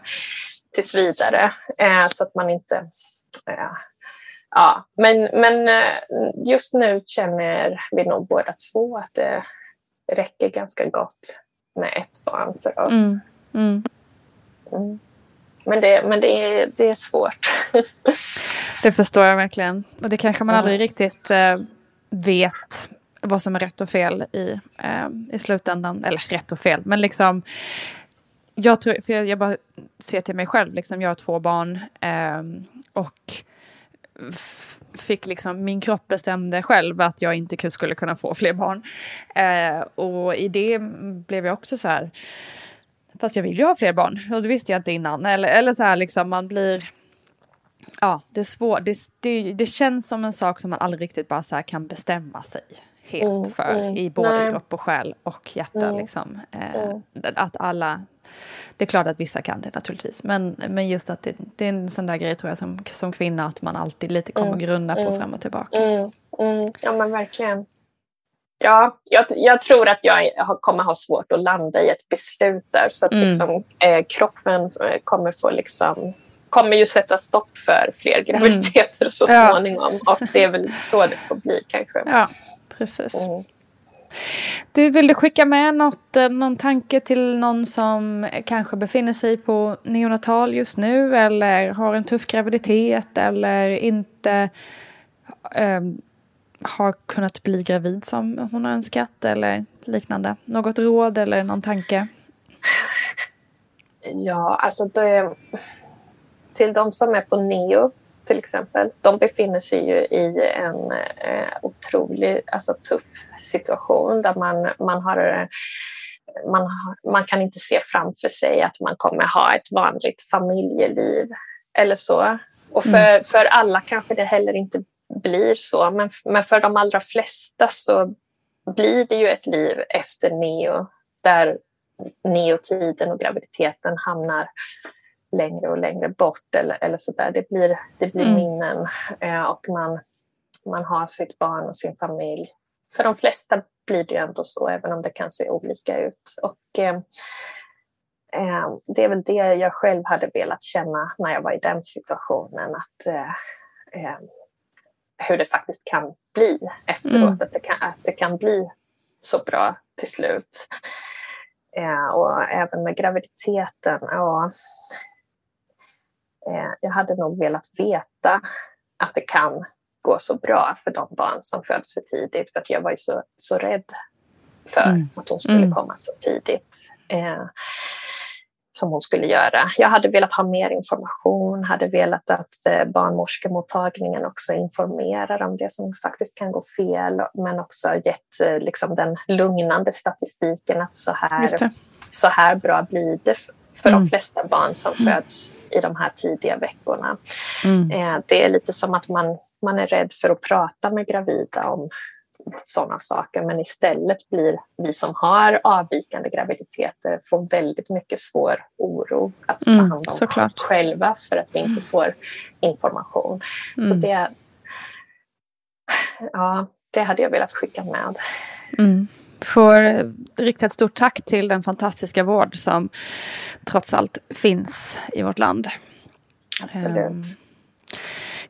tills vidare. Eh, så att man inte eh, ja, men, men eh, just nu känner vi nog båda två att det räcker ganska gott med ett barn för oss. Mm. Mm. Men, det, men det, är, det är svårt. (laughs) det förstår jag verkligen. Och det kanske man aldrig riktigt eh, vet vad som är rätt och fel i, eh, i slutändan. Eller rätt och fel, men liksom jag, tror, för jag, jag bara ser till mig själv, liksom, jag har två barn eh, och fick liksom, min kropp bestämde själv att jag inte skulle kunna få fler barn. Eh, och i det blev jag också så här, fast jag vill ju ha fler barn och det visste jag inte innan. Eller, eller så här liksom, man blir, ja, det är svårt. Det, det, det känns som en sak som man aldrig riktigt bara så kan bestämma sig helt mm, för mm, i både nej. kropp och själ och hjärta. Mm, liksom. Eh, mm. att alla det är klart att vissa kan det naturligtvis. Men, men just att det, det är en sån där grej tror jag som, som kvinna att man alltid lite kommer mm. grunna på mm. fram och tillbaka. Ja men verkligen. Ja, jag, jag, tror att jag kommer ha svårt att landa i ett beslut där. Så att mm. liksom, eh, kroppen eh, kommer få liksom kommer ju sätta stopp för fler mm. graviditeter så småningom. Ja. Och det är väl så det får bli kanske. Ja, precis. Mm. Du, vill du skicka med något, eh, någon tanke till någon som kanske befinner sig på neonatal just nu eller har en tuff graviditet eller inte äh, har kunnat bli gravid som hon har önskat eller liknande? Något råd eller någon tanke? Ja, alltså det, till de som är på neo till exempel, de befinner sig ju i en eh, otroligt alltså, tuff situation där man, man, har, man, man kan inte se framför sig att man kommer ha ett vanligt familjeliv eller så. Och för, mm. för alla kanske det heller inte blir så, men, men för de allra flesta så blir det ju ett liv efter neo där neotiden och graviditeten hamnar längre och längre bort eller, eller så där. Det blir, det blir mm. minnen eh, och man, man har sitt barn och sin familj. För de flesta blir det ändå så, även om det kan se olika ut. Och, eh, eh, det är väl det jag själv hade velat känna när jag var i den situationen, att eh, eh hur det faktiskt kan bli efteråt, mm. att, det kan, att det kan bli så bra till slut. Eh, och även med graviditeten. Och, eh, jag hade nog velat veta att det kan gå så bra för de barn som föds för tidigt, för att jag var ju så, så rädd för mm. att hon skulle mm. komma så tidigt. Eh, som hon skulle göra. Jag hade velat ha mer information, hade velat att eh, barnmorskemottagningen också informerar om det som faktiskt kan gå fel, men också gett eh, liksom, den lugnande statistiken att så här, så här bra blir det för mm. de flesta barn som mm. föds i de här tidiga veckorna. Mm. Eh, det är lite som att man, man är rädd för att prata med gravida om sådana saker. Men istället blir vi som har avvikande graviditeter får väldigt mycket svår oro att ta mm, hand om mm, själva för att vi inte mm. får information. Mm. Så det, ja, det hade jag velat skicka med. Mm. Får rikta ett stort tack till den fantastiska vård som trots allt finns i vårt land. Absolut. Um,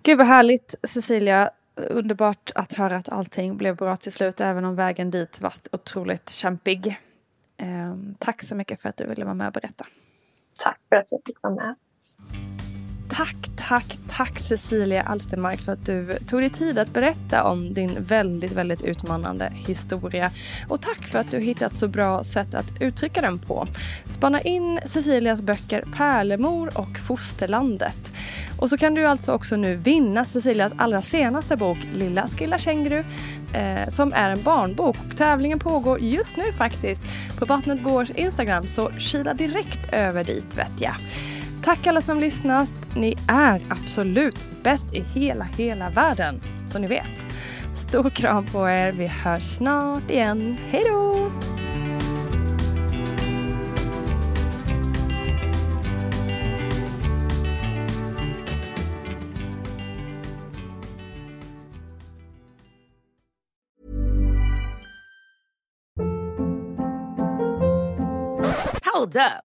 Gud vad härligt Cecilia underbart att höra att allting blev bra till slut, även om vägen dit var otroligt kämpig. Eh, tack så mycket för att du ville vara med och berätta. Tack för att jag fick vara med. Tack, tack, tack Cecilia Alstenmark för att du tog dig tid att berätta om din väldigt, väldigt utmanande historia. Och tack för att du hittat så bra sätt att uttrycka den på. Spana in Cecilias böcker Pärlemor och Fosterlandet. Och så kan du alltså också nu vinna Cecilias allra senaste bok Lilla Skilla Känguru eh, som är en barnbok. Tävlingen pågår just nu faktiskt på Vattnet Gårds Instagram så kila direkt över dit vet jag. Tack alla som lyssnat. Ni är absolut bäst i hela, hela världen. Så ni vet. Stor kram på er. Vi hörs snart igen. Hej då! Hold up.